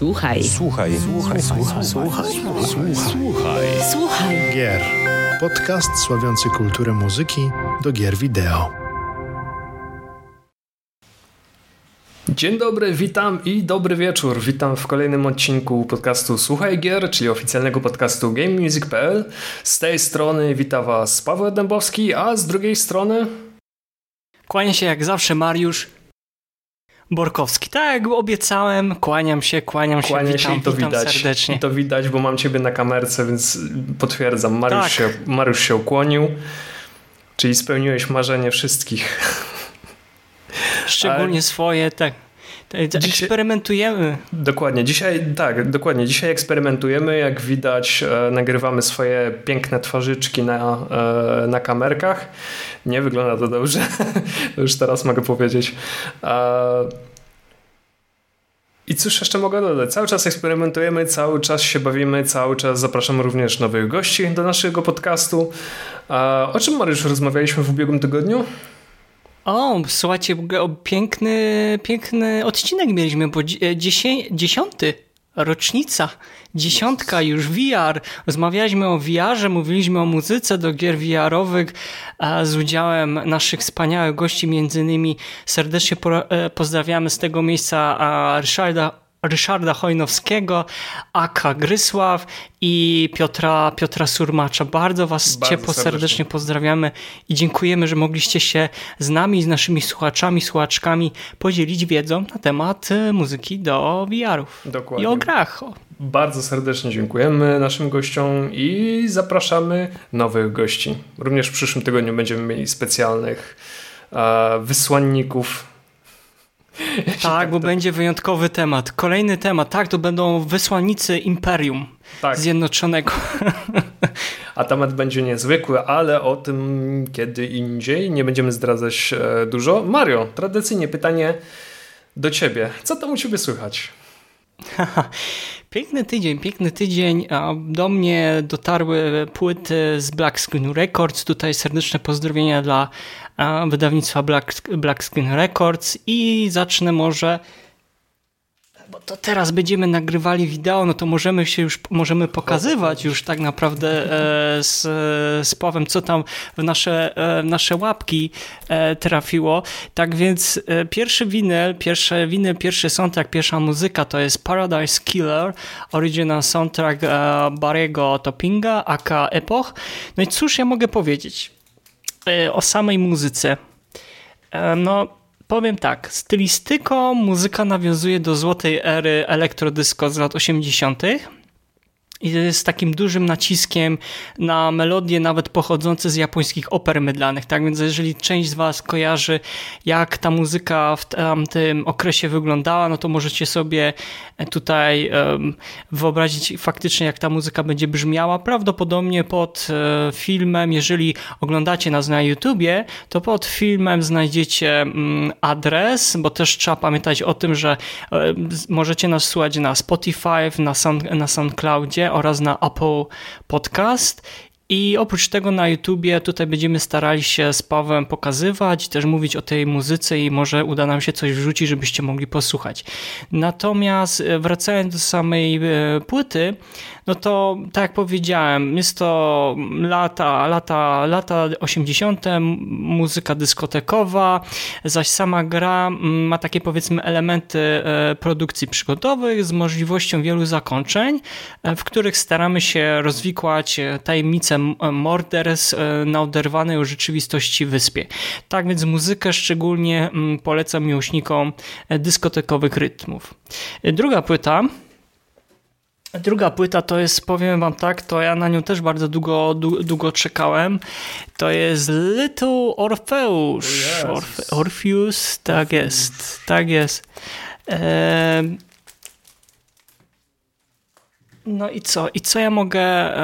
Słuchaj. Słuchaj. Słuchaj. Słuchaj. Słuchaj. Słuchaj. Słuchaj. Słuchaj. Gier. Podcast sławiący kulturę muzyki do gier wideo. Dzień dobry, witam i dobry wieczór. Witam w kolejnym odcinku podcastu Słuchaj Gier, czyli oficjalnego podcastu GameMusic.pl. Z tej strony wita Was Paweł Dębowski, a z drugiej strony... Kłania się jak zawsze Mariusz Borkowski. Tak obiecałem, kłaniam się, kłaniam się, Kłania witam, się i to witam widać. serdecznie. I to widać, bo mam Ciebie na kamerce, więc potwierdzam. Mariusz, Tak. się, Mariusz się ukłonił, czyli spełniłeś marzenie wszystkich. Szczególnie swoje, tak. Dzisiaj- Eksperymentujemy. Dokładnie, dzisiaj tak, dokładnie. Dzisiaj eksperymentujemy, jak widać, e, nagrywamy swoje piękne twarzyczki na, e, na kamerkach. Nie wygląda to dobrze, już teraz mogę powiedzieć. E, I cóż jeszcze mogę dodać? Cały czas eksperymentujemy, cały czas się bawimy, cały czas zapraszamy również nowych gości do naszego podcastu. O czym, Mariusz, rozmawialiśmy w ubiegłym tygodniu? O, słuchajcie, piękny, piękny odcinek mieliśmy, bo e, dziesię- dziesiąty. Rocznica, dziesiątka już VR. Rozmawialiśmy o VR-ze, mówiliśmy o muzyce do gier VR-owych z udziałem naszych wspaniałych gości, między innymi serdecznie e, pozdrawiamy z tego miejsca Ryszarda, Ryszarda Hojnowskiego, Aka Grysław i Piotra, Piotra Surmacza. Bardzo Was Bardzo ciepło, serdecznie. serdecznie pozdrawiamy i dziękujemy, że mogliście się z nami, z naszymi słuchaczami, słuchaczkami podzielić wiedzą na temat e, muzyki do VR-ów. Dokładnie. I o grach. Bardzo serdecznie dziękujemy naszym gościom i zapraszamy nowych gości. Również w przyszłym tygodniu będziemy mieli specjalnych e, wysłanników. Tak, bo będzie wyjątkowy temat. Kolejny temat, tak, to będą wysłannicy Imperium Tak, Zjednoczonego. a temat będzie niezwykły, ale o tym kiedy indziej. Nie będziemy zdradzać e, dużo. Mario, tradycyjnie pytanie do ciebie. Co tam u ciebie słychać? Piękny tydzień, piękny tydzień. Do mnie dotarły płyty z Black Screen Records. Tutaj serdeczne pozdrowienia dla wydawnictwa Black, Black Screen Records i zacznę może bo to teraz będziemy nagrywali wideo, no to możemy się już możemy pokazywać już tak naprawdę e, z, z Pawłem, co tam w nasze, e, w nasze łapki e, trafiło. Tak więc pierwszy winyl, pierwszy winyl, pierwszy soundtrack, pierwsza muzyka to jest Paradise Killer, original soundtrack Barry'ego Toppinga, aka Epoch. No i cóż ja mogę powiedzieć o samej muzyce? No, powiem tak, stylistyką muzyka nawiązuje do złotej ery elektrodisco z lat 80. I z takim dużym naciskiem na melodie, nawet pochodzące z japońskich oper mydlanych. Tak więc, jeżeli część z Was kojarzy, jak ta muzyka w tamtym okresie wyglądała, no to możecie sobie tutaj em, wyobrazić faktycznie, jak ta muzyka będzie brzmiała. Prawdopodobnie pod e, filmem, jeżeli oglądacie nas na YouTubie, to pod filmem znajdziecie mm, adres, bo też trzeba pamiętać o tym, że e, możecie nas słuchać na Spotify, na, Sound, na SoundCloudzie oraz na Apple Podcast. I oprócz tego na YouTubie tutaj będziemy starali się z Pawłem pokazywać, też mówić o tej muzyce i może uda nam się coś wrzucić, żebyście mogli posłuchać. Natomiast e, wracając do samej e, płyty, no to tak jak powiedziałem, jest to lata, lata, lata 80., m, muzyka dyskotekowa, zaś sama gra ma takie powiedzmy elementy e, produkcji przygodowych z możliwością wielu zakończeń, e, w których staramy się rozwikłać e, tajemnice m- morderstw na oderwanej od rzeczywistości wyspie. Tak więc muzykę szczególnie polecam miłośnikom dyskotekowych rytmów. Druga płyta Druga płyta to jest, powiem wam tak, to ja na nią też bardzo długo, dłu- długo czekałem. To jest Little Orpheus. O Orfe. Orpheus, tak jest, tak jest. Em, no i co? I co ja mogę,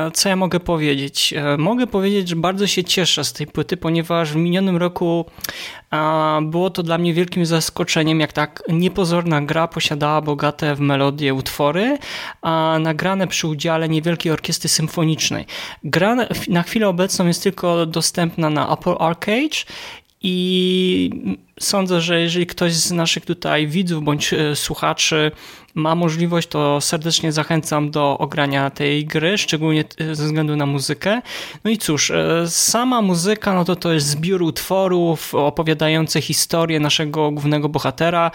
e, co ja mogę powiedzieć? E, Mogę powiedzieć, że bardzo się cieszę z tej płyty, ponieważ w minionym roku było to dla mnie wielkim zaskoczeniem, jak tak niepozorna gra posiadała bogate w melodię utwory, a nagrane przy udziale niewielkiej orkiestry symfonicznej. Gra na- na chwilę obecną jest tylko dostępna na Apple Arcade i sądzę, że jeżeli ktoś z naszych tutaj widzów bądź e, słuchaczy ma możliwość, to serdecznie zachęcam do ogrania tej gry, szczególnie ze względu na muzykę. No i cóż, sama muzyka, no to to jest zbiór utworów opowiadających historię naszego głównego bohatera,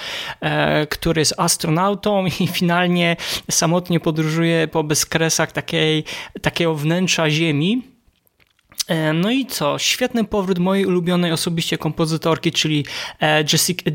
który jest astronautą i finalnie samotnie podróżuje po bezkresach takiej, takiego wnętrza Ziemi. E, no i co? Świetny powrót mojej ulubionej osobiście kompozytorki, czyli e,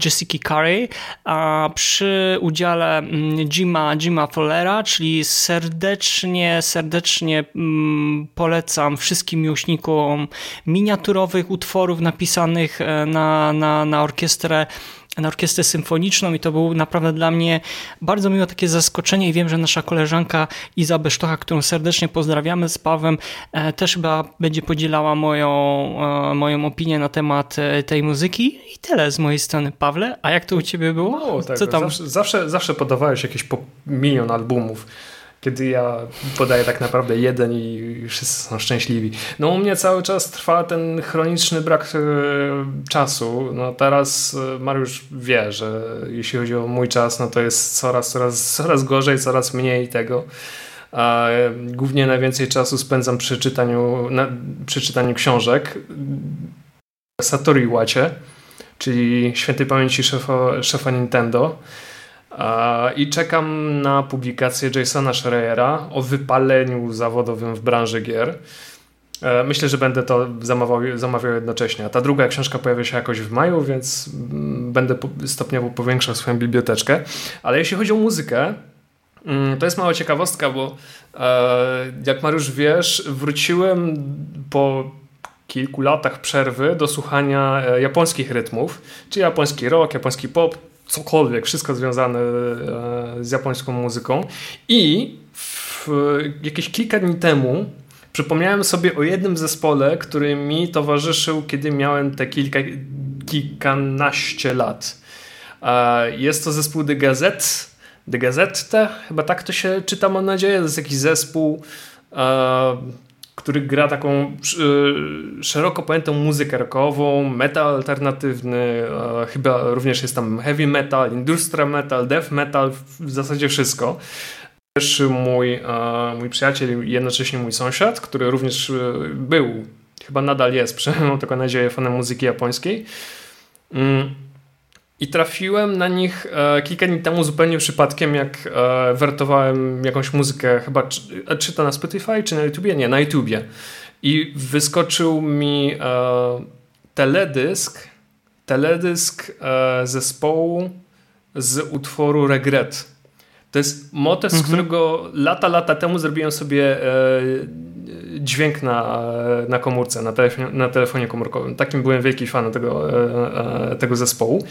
Jessica, Carey, a przy udziale mm, Jima, Jima Follera, czyli serdecznie, serdecznie mm, polecam wszystkim miłośnikom miniaturowych utworów napisanych e, na, na, na orkiestrę na orkiestrę symfoniczną i to był naprawdę dla mnie bardzo miłe takie zaskoczenie i wiem, że nasza koleżanka Iza Besztocha, którą serdecznie pozdrawiamy z Pawem, e, też chyba będzie podzielała moją, e, moją opinię na temat e, tej muzyki i tyle z mojej strony. Pawle, a jak to u ciebie było? No, tak, Co tam? Zawsze, zawsze, zawsze podawałeś jakieś po milion albumów kiedy ja podaję tak naprawdę jeden i wszyscy są szczęśliwi. No u mnie cały czas trwa ten chroniczny brak e, czasu. No teraz e, Mariusz wie, że jeśli chodzi o mój czas, no to jest coraz, coraz, coraz gorzej, coraz mniej tego. A głównie najwięcej czasu spędzam przy czytaniu, na, przy czytaniu książek. Satoru Iwacie, czyli świętej pamięci szefa, szefa Nintendo. I czekam na publikację Jasona Schreiera o wypaleniu zawodowym w branży gier. E, myślę, że będę to zamawiał, zamawiał jednocześnie. A ta druga książka pojawia się jakoś w maju, więc mm, będę stopniowo powiększał swoją biblioteczkę. Ale jeśli chodzi o muzykę, mm, to jest mała ciekawostka, bo e, jak Mariusz wiesz, wróciłem po kilku latach przerwy do słuchania e, japońskich rytmów, czyli japoński rock, japoński pop, cokolwiek, wszystko związane e, z japońską muzyką. I w, jakieś kilka dni temu przypomniałem sobie o jednym zespole, który mi towarzyszył, kiedy miałem te kilka, kilkanaście lat. E, jest to zespół The Gazette. The Gazette, chyba tak to się czyta, mam nadzieję. To jest jakiś zespół e, który gra taką y, szeroko pojętą muzykę rockową, metal alternatywny, chyba również jest tam heavy metal, industrial metal, death metal, w zasadzie wszystko. Pierwszy mój, mój przyjaciel jednocześnie mój sąsiad, który również y, był, chyba nadal jest, przynajmniej mam taką nadzieję, fanem muzyki japońskiej. Mm. I trafiłem na nich e, kilka dni temu zupełnie przypadkiem, jak e, wertowałem jakąś muzykę, chyba czy, e, czy to na Spotify, czy na YouTubie? Nie, na YouTubie. I wyskoczył mi e, teledysk, teledysk e, zespołu z utworu Regret. To jest motyw, mhm. z którego lata, lata temu zrobiłem sobie e, dźwięk na, na komórce, na telefonie, na telefonie komórkowym. Takim byłem wielki fanem tego, tego zespołu.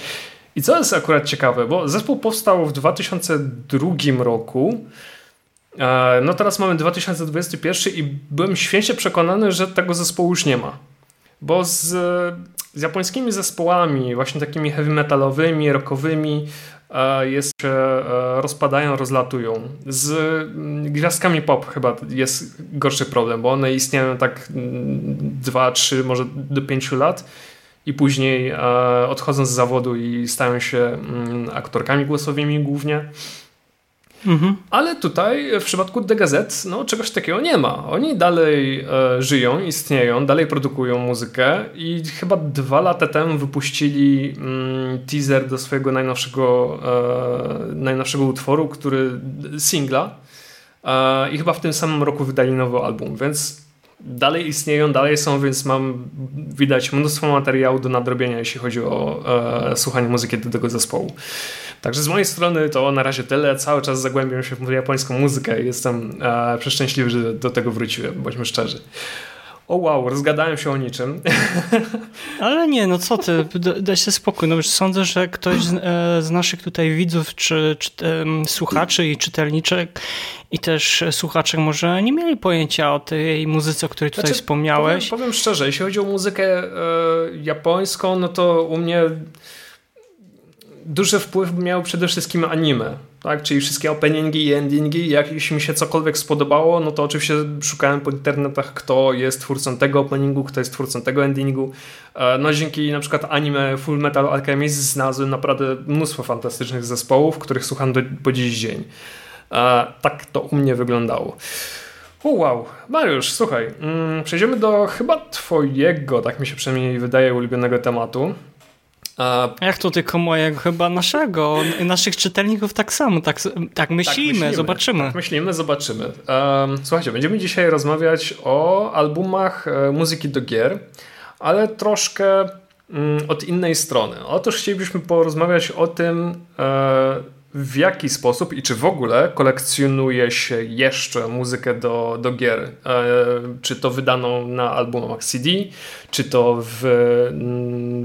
I co jest akurat ciekawe, bo zespół powstał w 2002 roku. E, no teraz mamy 2021 i byłem święcie przekonany, że tego zespołu już nie ma. Bo z, z japońskimi zespołami, właśnie takimi heavy metalowymi, rockowymi, e, jest się e, rozpadają, rozlatują. Z mm, gwiazdkami pop chyba jest gorszy problem, bo one istnieją tak 2, mm, 3, może do 5 lat i później e, odchodzą z zawodu i stają się mm, aktorkami głosowymi głównie. Mhm. Ale tutaj w przypadku The Gazette no, czegoś takiego nie ma. Oni dalej e, żyją, istnieją, dalej produkują muzykę i chyba dwa lata temu wypuścili mm, teaser do swojego najnowszego, e, najnowszego utworu, który singla e, i chyba w tym samym roku wydali nowy album, więc dalej istnieją, dalej są, więc mam widać mnóstwo materiału do nadrobienia, jeśli chodzi o e, słuchanie muzyki do tego zespołu. Także z mojej strony to na razie tyle. Cały czas zagłębiam się w japońską muzykę i jestem e, przeszczęśliwy, że do tego wróciłem, bądźmy szczerzy. O wow, rozgadałem się o niczym. Ale nie, no co ty, daj się spokój. No sądzę, że ktoś z, e, z naszych tutaj widzów, czy, czy słuchaczy i czytelniczek i też słuchaczek może nie mieli pojęcia o tej muzyce, o której tutaj znaczy, wspomniałeś. Powiem, powiem, szczerze, jeśli chodzi o muzykę e, japońską, no to u mnie duży wpływ miał przede wszystkim anime, tak? czyli wszystkie openingi i endingi. Jak jeśli mi się cokolwiek spodobało, no to oczywiście szukałem po internetach, kto jest twórcą tego openingu, kto jest twórcą tego endingu. E, no dzięki na przykład anime Full Metal Alchemist znalazłem naprawdę mnóstwo fantastycznych zespołów, których słucham do, po dziś dzień. E, tak to u mnie wyglądało. O, wow. Mariusz, słuchaj, mm, przejdziemy do chyba twojego, tak mi się przynajmniej wydaje, ulubionego tematu. A... Jak to tylko mojego? Chyba naszego. Naszych czytelników tak samo. Tak, tak, myślimy, tak myślimy, zobaczymy. Tak myślimy, zobaczymy. Um, słuchajcie, będziemy dzisiaj rozmawiać o albumach e, muzyki do gier, ale troszkę mm, od innej strony. Otóż chcielibyśmy porozmawiać o tym, e, w jaki sposób i czy w ogóle kolekcjonuje się jeszcze muzykę do, do gier? E, czy to wydaną na albumach CD, czy to w,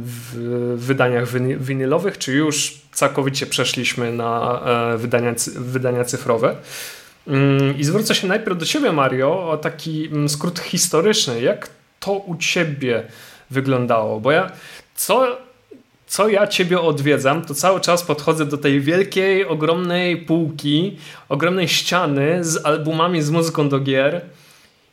w wydaniach winylowych, czy już całkowicie przeszliśmy na e, wydania, wydania cyfrowe? Mm, I zwrócę się najpierw do Ciebie, Mario, o taki mm, skrót historyczny. Jak to u Ciebie wyglądało? Bo ja co co ja ciebie odwiedzam, to cały czas podchodzę do tej wielkiej, ogromnej półki, ogromnej ściany z albumami z muzyką do gier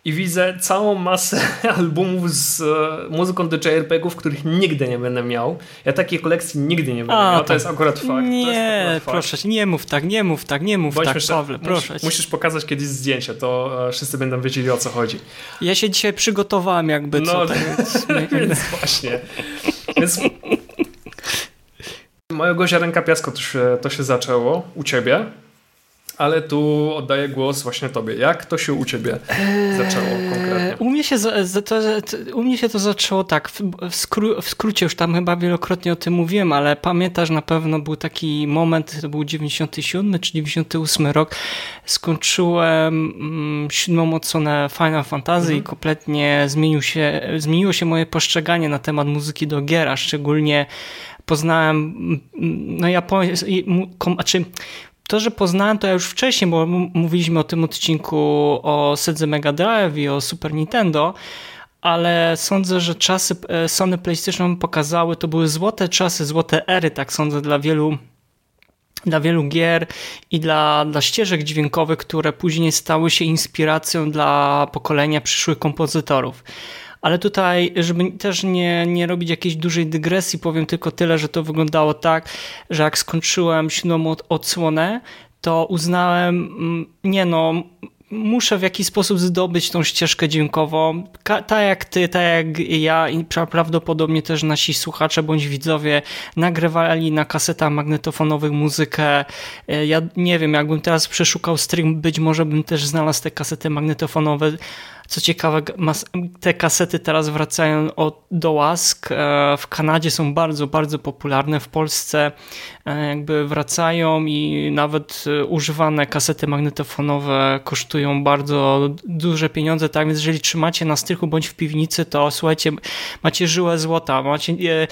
i widzę całą masę albumów z e, muzyką do JRPG-ów, których nigdy nie będę miał. Ja takiej kolekcji nigdy nie będę A, miał, to, jest akurat fakt. Nie, proszę, nie mów tak, nie mów tak, nie mów Bądźmy tak, Pawle, proszę. Musisz, musisz pokazać kiedyś zdjęcie, to e, wszyscy będą wiedzieli o co chodzi. Ja się dzisiaj przygotowałem jakby, co no, to jest. więc właśnie. Więc mojego ziarenka piasku to się, to się zaczęło u ciebie, ale tu oddaję głos właśnie tobie. Jak to się u ciebie zaczęło konkretnie? U mnie się, to, u mnie się to zaczęło tak, w, skró w skrócie już tam chyba wielokrotnie o tym mówiłem, ale pamiętasz na pewno był taki moment, to był 97 czy 98 rok, skończyłem mm, siódmą odsłonę Final Fantasy mhm. i kompletnie zmienił się, zmieniło się moje postrzeganie na temat muzyki do gier, a szczególnie poznałem, no japońskie, znaczy to, że poznałem to ja już wcześniej, bo mówiliśmy o tym odcinku o Sedze Mega Drive i o Super Nintendo, ale sądzę, że czasy e, Sony PlayStation pokazały, to były złote czasy, złote ery, tak sądzę, dla wielu dla wielu gier i dla, dla ścieżek dźwiękowych, które później stały się inspiracją dla pokolenia przyszłych kompozytorów. Ale tutaj, żeby też nie, nie robić jakiejś dużej dygresji, powiem tylko tyle, że to wyglądało tak, że jak skończyłem siódmą odsłonę, to uznałem, mm, nie no, muszę w jakiś sposób zdobyć tą ścieżkę dźwiękową. Tak jak ty, tak jak ja i prawdopodobnie też nasi słuchacze bądź widzowie nagrywali na kasetach magnetofonowych muzykę. E, ja nie wiem, jakbym teraz przeszukał stream, być może bym też znalazł te kasety magnetofonowe co ciekawe, te kasety teraz wracają do łask. E, w Kanadzie są bardzo, bardzo popularne. W Polsce e, jakby wracają i nawet e, używane kasety magnetofonowe kosztują bardzo duże pieniądze. Tak więc jeżeli trzymacie na strychu bądź w piwnicy, to słuchajcie, macie żyłę złota, macie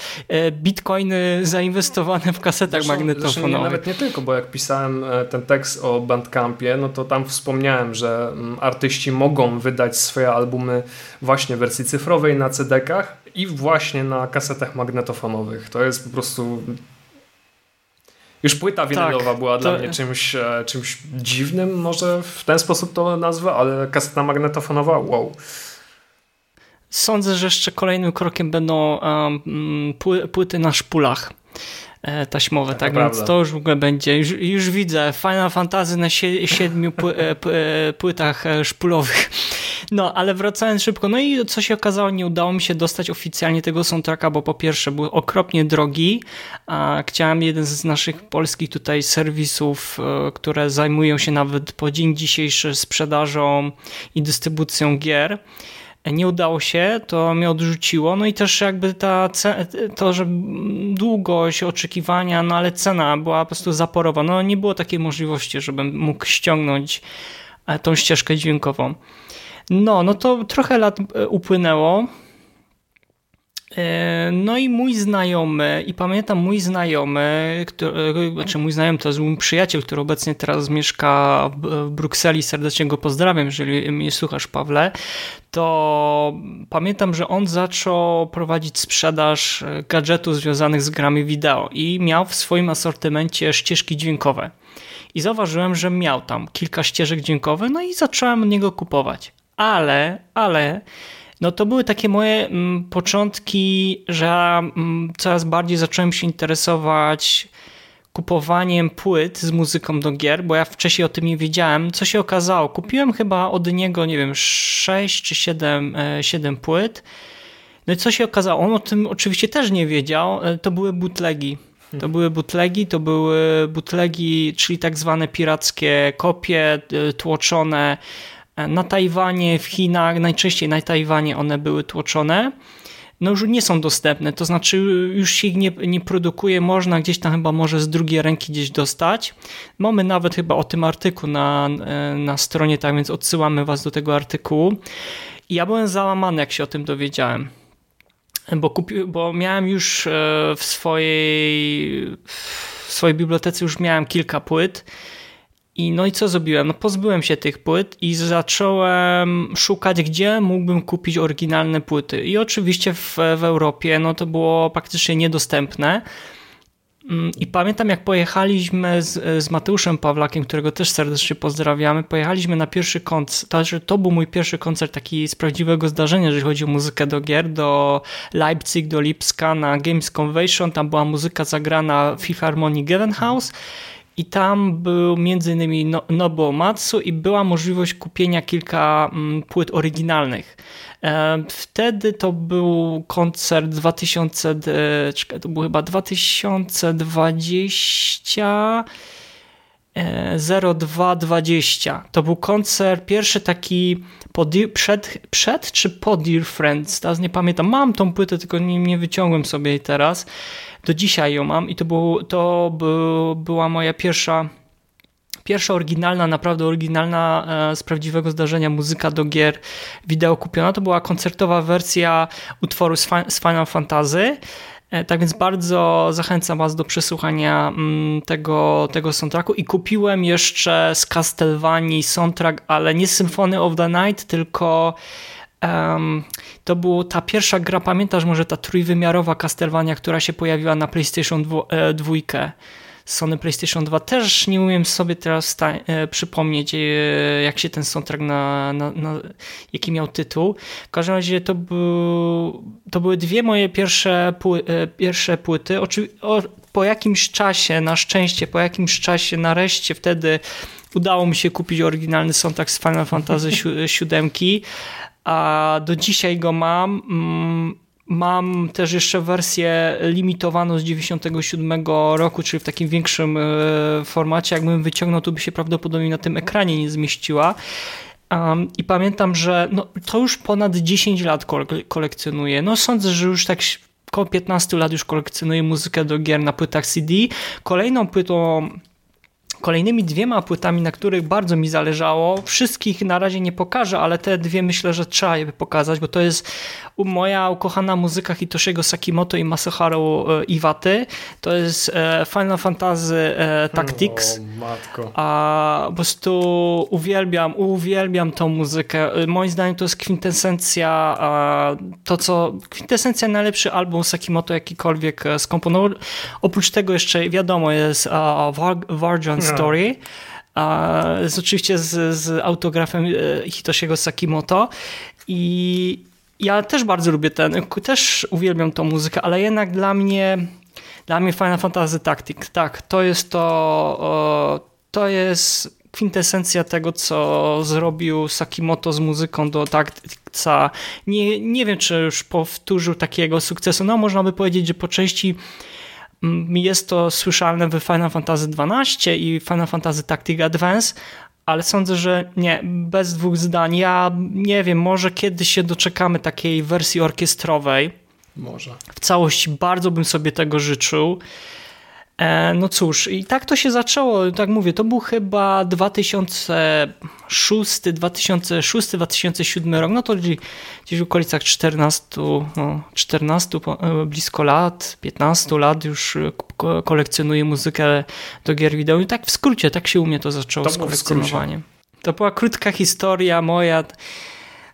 bitcoiny zainwestowane w kasetach zresztą, magnetofonowych. Zresztą nie, nawet nie tylko, bo jak pisałem ten tekst o Bandcampie, no to tam wspomniałem, że mm, artyści mogą wydać swoje albumy właśnie w wersji cyfrowej na CD-kach i właśnie na kasetach magnetofonowych. To jest po prostu już płyta winylowa tak, była to... dla mnie czymś, e, czymś dziwnym, może w ten sposób to nazwę, ale kaseta magnetofonowa, wow. Sądzę, że jeszcze kolejnym krokiem będą um, płyty na szpulach. E, taśmowe, tak, tak więc to już w ogóle będzie, już, już widzę Final Fantasy na siedmiu płytach szpulowych. No, ale wracając szybko, no i co się okazało, nie udało mi się dostać oficjalnie tego soundtracka, bo po pierwsze był okropnie drogi, a chciałem jeden z naszych polskich tutaj serwisów, które zajmują się nawet po dzień dzisiejszy sprzedażą i dystrybucją gier, nie udało się, to mnie odrzuciło. No i też jakby ta to, że długość oczekiwania, no ale cena była po prostu zaporowa. No nie było takiej możliwości, żebym mógł ściągnąć e, tą ścieżkę dźwiękową. No, no to trochę lat e, upłynęło. E, no i mój znajomy, i pamiętam mój znajomy, który, znaczy mój znajomy to jest mój przyjaciel, który obecnie teraz mieszka w Brukseli, serdecznie go pozdrawiam, jeżeli mnie słuchasz Pawle, to pamiętam, że on zaczął prowadzić sprzedaż gadżetów związanych z grami wideo i miał w swoim asortymencie ścieżki dźwiękowe. I zauważyłem, że miał tam kilka ścieżek dźwiękowych, no i zacząłem od niego kupować. Ale, ale no to były takie moje mm, początki, że mm, coraz bardziej zacząłem się interesować kupowaniem płyt z muzyką do gier, bo ja wcześniej o tym nie wiedziałem. Co się okazało? Kupiłem chyba od niego, nie wiem, 6 czy 7, 7 e, płyt. No i co się okazało? On o tym oczywiście też nie wiedział. E, to były butlegi. To były butlegi, to były butlegi, czyli tak zwane pirackie kopie e, tłoczone na Tajwanie, w Chinach, najczęściej na Tajwanie one były tłoczone, no już nie są dostępne, to znaczy już się ich nie, nie produkuje, można gdzieś tam chyba może z drugiej ręki gdzieś dostać. Mamy nawet chyba o tym artykuł na, na stronie, tak więc odsyłamy was do tego artykułu. Ja byłem załamany, jak się o tym dowiedziałem. Bo, kupi, bo miałem już e, w swojej, w swojej bibliotece już miałem kilka płyt i no i co zrobiłem? No pozbyłem się tych płyt i zacząłem szukać, gdzie mógłbym kupić oryginalne płyty. I oczywiście w, w Europie no to było praktycznie niedostępne. Mm, I pamiętam, jak pojechaliśmy z, z Mateuszem Pawlakiem, którego też serdecznie pozdrawiamy, pojechaliśmy na pierwszy koncert. To, to był mój pierwszy koncert taki z prawdziwego zdarzenia, jeżeli chodzi o muzykę do gier, do Leipzig, do Lipska na Games Convention. Tam była muzyka zagrana w Philharmonii Gewandhaus. I tam był innymi no, Nobuo Matsu i była możliwość kupienia kilka mm, płyt oryginalnych. E, wtedy to był koncert 2000, czekaj, to był chyba 2020 0220. To był koncert, pierwszy taki przed, przed czy po Dear Friends, teraz nie pamiętam. Mam tą płytę, tylko nie, nie wyciągłem sobie jej teraz. Do dzisiaj ją mam i to, był, to był, była moja pierwsza pierwsza oryginalna, naprawdę oryginalna e, z prawdziwego zdarzenia muzyka do gier wideo kupiona. To była koncertowa wersja utworu z Final Fantasy. E, tak więc bardzo zachęcam Was do przesłuchania mm, tego, tego soundtracku i kupiłem jeszcze z Castlevanii soundtrack, ale nie Symphony of the Night, tylko um, to była ta pierwsza gra, pamiętasz może ta trójwymiarowa Castlevania, która się pojawiła na PlayStation 2. E, Sony PlayStation 2 też nie umiem sobie teraz e, przypomnieć, e, jak się ten soundtrack na, na, na, jaki miał tytuł. W każdym razie to, był, to były dwie moje pierwsze, pły, e, pierwsze płyty. Oczy, o, po jakimś czasie, na szczęście, po jakimś czasie, nareszcie wtedy udało mi się kupić oryginalny soundtrack z Final Fantasy VII, a do dzisiaj go mam. Mm, Mam też jeszcze wersję limitowaną z 97 roku, czyli w takim większym e, formacie. Jakbym wyciągnął, to by się prawdopodobnie na tym ekranie nie zmieściła. Um, I pamiętam, że no, to już ponad 10 lat kolekcjonuję. No sądzę, że już tak około 15 lat już kolekcjonuję muzykę do gier na płytach CD. Kolejną płytą Kolejnymi dwiema płytami, na których bardzo mi zależało, wszystkich na razie nie pokażę, ale te dwie myślę, że trzeba je pokazać, bo to jest moja ukochana muzyka Hitoshiego Sakimoto i Masaharu e, Iwaty. To jest e, Final Fantasy e, Tactics. O, matko. A po prostu uwielbiam, uwielbiam tą muzykę. Moim zdaniem to jest kwintesencja to, co kwintesencja najlepszy album Sakimoto jakikolwiek skomponował. Oprócz tego jeszcze wiadomo jest Vargent Story. Z, oczywiście z, z autografem Hitoshiego Sakimoto i ja też bardzo lubię ten, też uwielbiam tą muzykę, ale jednak dla mnie, dla mnie Final Fantasy Tactics, tak, to jest to, to jest kwintesencja tego, co zrobił Sakimoto z muzyką do Tacticsa. Nie, nie wiem, czy już powtórzył takiego sukcesu. No, można by powiedzieć, że po części jest to słyszalne w Final Fantasy XII i Final Fantasy Tactics Advance, ale sądzę, że nie, bez dwóch zdań. Ja nie wiem, może kiedyś się doczekamy takiej wersji orkiestrowej. Może. W całości bardzo bym sobie tego życzył. E, no cóż, i tak to się zaczęło, tak mówię, to był chyba 2006, 2006, 2007 rok, no to gdzieś, w okolicach 14, no, 14 e, blisko lat, 15 lat już kolekcjonuję muzykę do gier wideo. I tak w skrócie, tak się u mnie to zaczęło to z kolekcjonowaniem. To była krótka historia moja,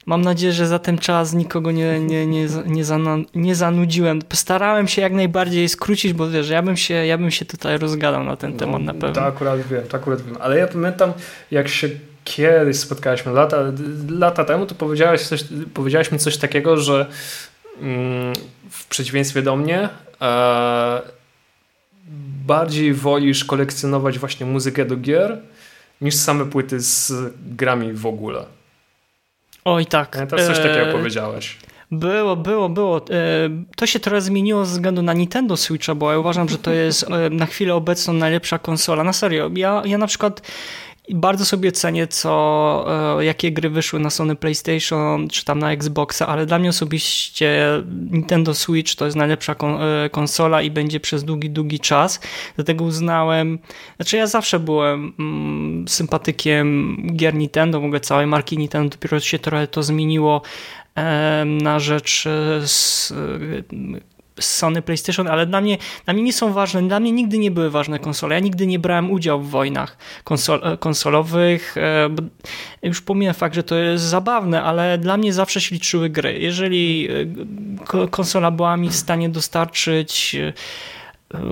Mam nadzieję, że za ten czas nikogo nie, nie, nie, nie, nie zanudziłem. Postarałem się jak najbardziej skrócić, bo wiesz, ja bym się, ja bym się tutaj rozgadał na ten no, temat na pewno. To akurat wiem, to akurat wiem. Ale ja pamiętam, jak się kiedyś spotkaliśmy lata, lata temu, to powiedziałeś, coś, powiedziałeś mi coś takiego, że mm, w przeciwieństwie do mnie e, bardziej wolisz kolekcjonować właśnie muzykę do gier niż same płyty z grami w ogóle. Oj tak. To coś takiego e... powiedziałeś. Było, było, było. E, to się trochę zmieniło ze względu na Nintendo Switcha, bo ja uważam, że to jest e, na chwilę obecną najlepsza konsola. Na serio. Ja, ja na przykład bardzo sobie cenię, co, e, jakie gry wyszły na Sony PlayStation czy tam na Xboxa, ale dla mnie osobiście Nintendo Switch to jest najlepsza konsola i będzie przez długi, długi czas. Dlatego uznałem, znaczy ja zawsze byłem mm, sympatykiem gier Nintendo, w ogóle całej marki Nintendo, dopiero się trochę to zmieniło na rzecz Sony PlayStation, ale dla mnie, dla mnie nie są ważne, dla mnie nigdy nie były ważne konsole. Ja nigdy nie brałem udziału w wojnach konsol, e, konsolowych. E, już pomijam fakt, że to jest zabawne, ale dla mnie zawsze się liczyły gry. Jeżeli e, konsola była mi w stanie dostarczyć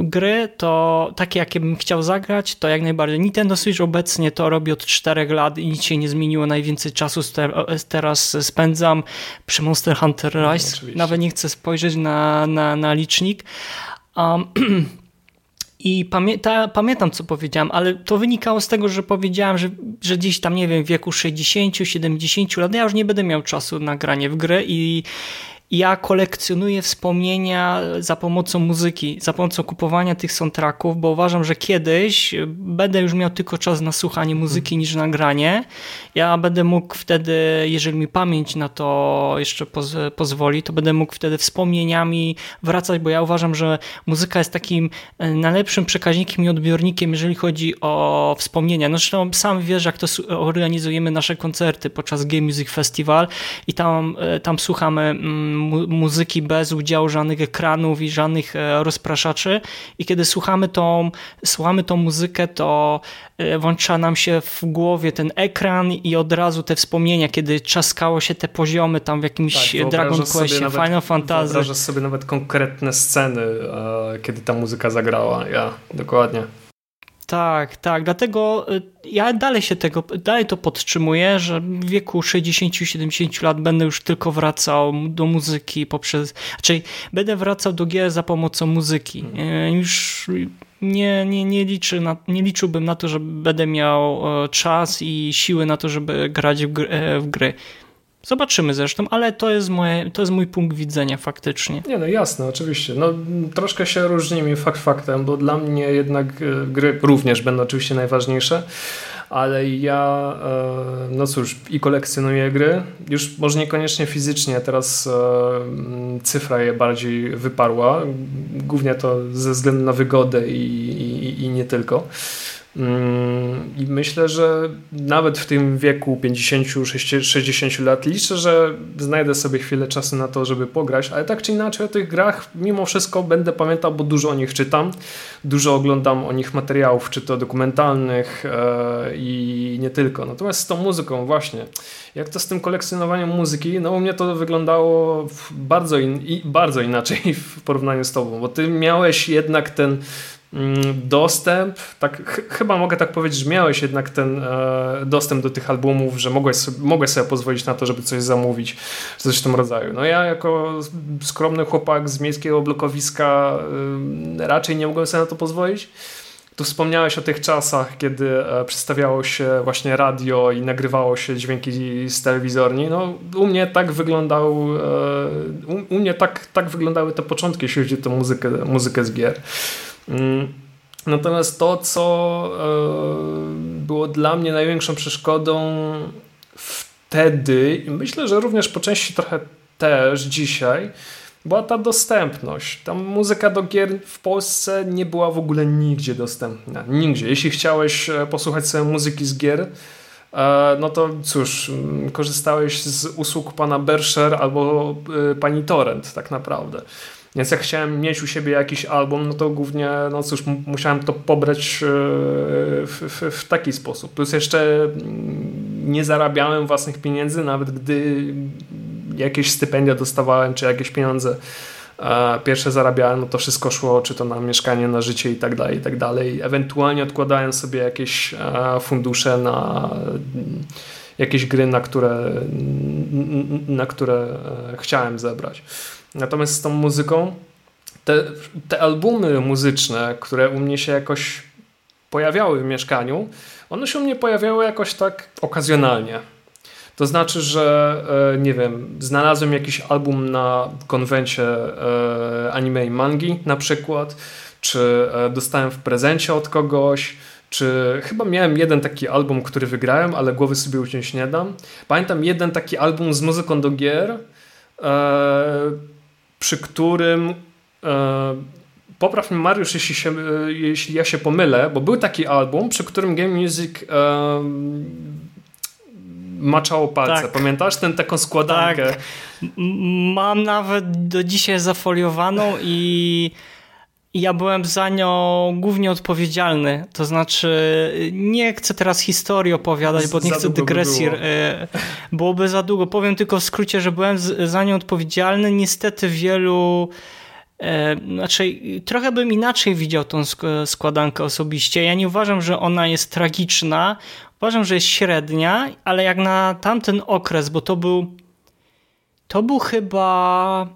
gry, to takie jakie bym chciał zagrać, to jak najbardziej. Nintendo Switch obecnie to robi od 4 lat i nic się nie zmieniło. Najwięcej czasu teraz spędzam przy Monster Hunter no, Rise. No, Nawet nie chcę spojrzeć na, na, na licznik. Um, I pamięta, pamiętam, co powiedziałem, ale to wynikało z tego, że powiedziałem, że, że gdzieś tam, nie wiem, w wieku 60-70 lat ja już nie będę miał czasu na granie w gry i ja kolekcjonuję wspomnienia za pomocą muzyki, za pomocą kupowania tych soundtracków, bo uważam, że kiedyś będę już miał tylko czas na słuchanie muzyki niż nagranie. Ja będę mógł wtedy, jeżeli mi pamięć na to jeszcze poz pozwoli, to będę mógł wtedy wspomnieniami wracać, bo ja uważam, że muzyka jest takim e, najlepszym przekaźnikiem i odbiornikiem, jeżeli chodzi o wspomnienia. No zresztą sam wiesz, jak to organizujemy nasze koncerty podczas Game Music Festival i tam, e, tam słuchamy mm, mu muzyki bez udziału żadnych ekranów i żadnych e, rozpraszaczy i kiedy słuchamy tą, słuchamy tą muzykę, to e, włącza nam się w głowie ten ekran i od razu te wspomnienia, kiedy czaskało się te poziomy tam w jakimś tak, Dragon Questie, Final Fantasy. Wyobrażasz sobie nawet konkretne sceny, e, kiedy ta muzyka zagrała. Ja, dokładnie. Tak, tak. Dlatego y, ja dalej się tego, dalej to podtrzymuję, że w wieku 60-70 lat będę już tylko wracał do muzyki poprzez, czyli będę wracał do gier za pomocą muzyki. Mhm. Y, już nie, nie, nie, liczy na, nie liczyłbym na to, że będę miał e, czas i siły na to, żeby grać w gry. E, w gry. Zobaczymy zresztą, ale to jest, moje, to jest mój punkt widzenia faktycznie. Nie, no jasne, oczywiście. No, troszkę się różnimy fakt faktem, bo dla mnie jednak e, gry również będą oczywiście najważniejsze, ale ja, e, no cóż, i kolekcjonuję gry, już może niekoniecznie fizycznie, teraz e, cyfra je bardziej wyparła, głównie to ze względu na wygodę i, i, i nie tylko. Mm, I myślę, że nawet w tym wieku 50-60 lat liczę, że znajdę sobie chwilę czasu na to, żeby pograć, ale tak czy inaczej o tych grach mimo wszystko będę pamiętał, bo dużo o nich czytam, dużo oglądam o nich materiałów, czy to dokumentalnych e, i nie tylko. Natomiast z tą muzyką właśnie, jak to z tym kolekcjonowaniem muzyki, no u mnie to wyglądało bardzo, in, bardzo inaczej w porównaniu z tobą, bo ty miałeś jednak ten dostęp, tak ch chyba mogę tak powiedzieć, że miałeś jednak ten e, dostęp do tych albumów, że mogłeś sobie, sobie pozwolić na to, żeby coś zamówić, coś w tym rodzaju. No ja jako skromny chłopak z miejskiego blokowiska e, raczej nie mogłem sobie na to pozwolić. Tu wspomniałeś o tych czasach, kiedy e, przedstawiało się właśnie radio i nagrywało się dźwięki z telewizorni. No, u mnie tak wyglądał, e, u, u, mnie tak, tak wyglądały te początki, jeśli chodzi o muzykę, muzykę z gier. Mm. Natomiast to, co e, było dla mnie największą przeszkodą wtedy, i myślę, że również po części trochę też dzisiaj, była ta dostępność. Ta muzyka do gier w Polsce nie była w ogóle nigdzie dostępna. Nigdzie. Jeśli chciałeś e, posłuchać sobie muzyki z gier, e, no to cóż, mm, korzystałeś z usług pana Bersher albo pani Torrent tak naprawdę. Więc jak chciałem mieć u siebie jakiś album, no to głównie, no cóż, musiałem to pobrać w, w, w, taki sposób. Plus jeszcze mm, nie zarabiałem własnych pieniędzy, nawet gdy jakieś stypendia dostawałem, czy jakieś pieniądze pierwsze zarabiałem, no to wszystko szło, czy to na mieszkanie, na życie i tak dalej, i tak dalej. Ewentualnie odkładałem sobie jakieś fundusze na jakieś gry, na które, na które e, chciałem zebrać. Natomiast z tą muzyką, te, te albumy muzyczne, które u mnie się jakoś pojawiały w mieszkaniu, one się u mnie pojawiały jakoś tak okazjonalnie. To znaczy, że e, nie wiem, znalazłem jakiś album na konwencie e, anime i mangi na przykład, czy e, dostałem w prezencie od kogoś, czy chyba miałem jeden taki album, który wygrałem, ale głowy sobie uciąć nie dam. Pamiętam jeden taki album z muzyką do gier, przy którym popraw mnie Mariusz, jeśli, się, jeśli ja się pomylę, bo był taki album, przy którym Game Music maczało palce. Tak. Pamiętasz ten, taką składankę? Tak. Mam nawet do dzisiaj zafoliowaną i ja byłem za nią głównie odpowiedzialny. To znaczy, nie chcę teraz historii opowiadać, bo nie chcę dygresji. By było. E, byłoby za długo. Powiem tylko w skrócie, że byłem za nią odpowiedzialny. Niestety wielu. E, znaczy, trochę bym inaczej widział tą składankę osobiście. Ja nie uważam, że ona jest tragiczna. Uważam, że jest średnia, ale jak na tamten okres, bo to był. To był chyba.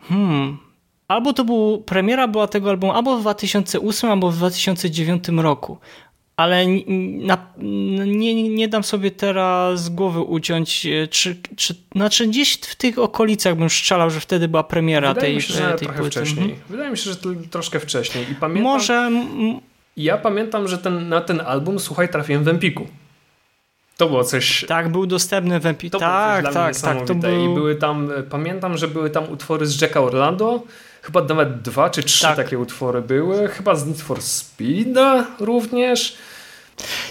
Hmm. Albo to był. Premiera była tego albumu albo w 2008, albo w 2009 roku. Ale na, nie, nie dam sobie teraz głowy uciąć, e, czy, czy, znaczy gdzieś w tych okolicach bym strzelał, że wtedy była premiera Wydaje tej, mi się, że tej trochę płyty. wcześniej. Mhm. Wydaje mi się, że to troszkę wcześniej. I pamiętam, Może ja pamiętam, że ten, na ten album, słuchaj, trafiłem w Empiku. To było coś. Tak, był dostępny w Empiku. Tak, tak, tak, tak. To był... I były tam, pamiętam, że były tam utwory z Jacka Orlando. Chyba nawet dwa czy trzy tak. takie utwory były. Chyba z Need for Speeda również.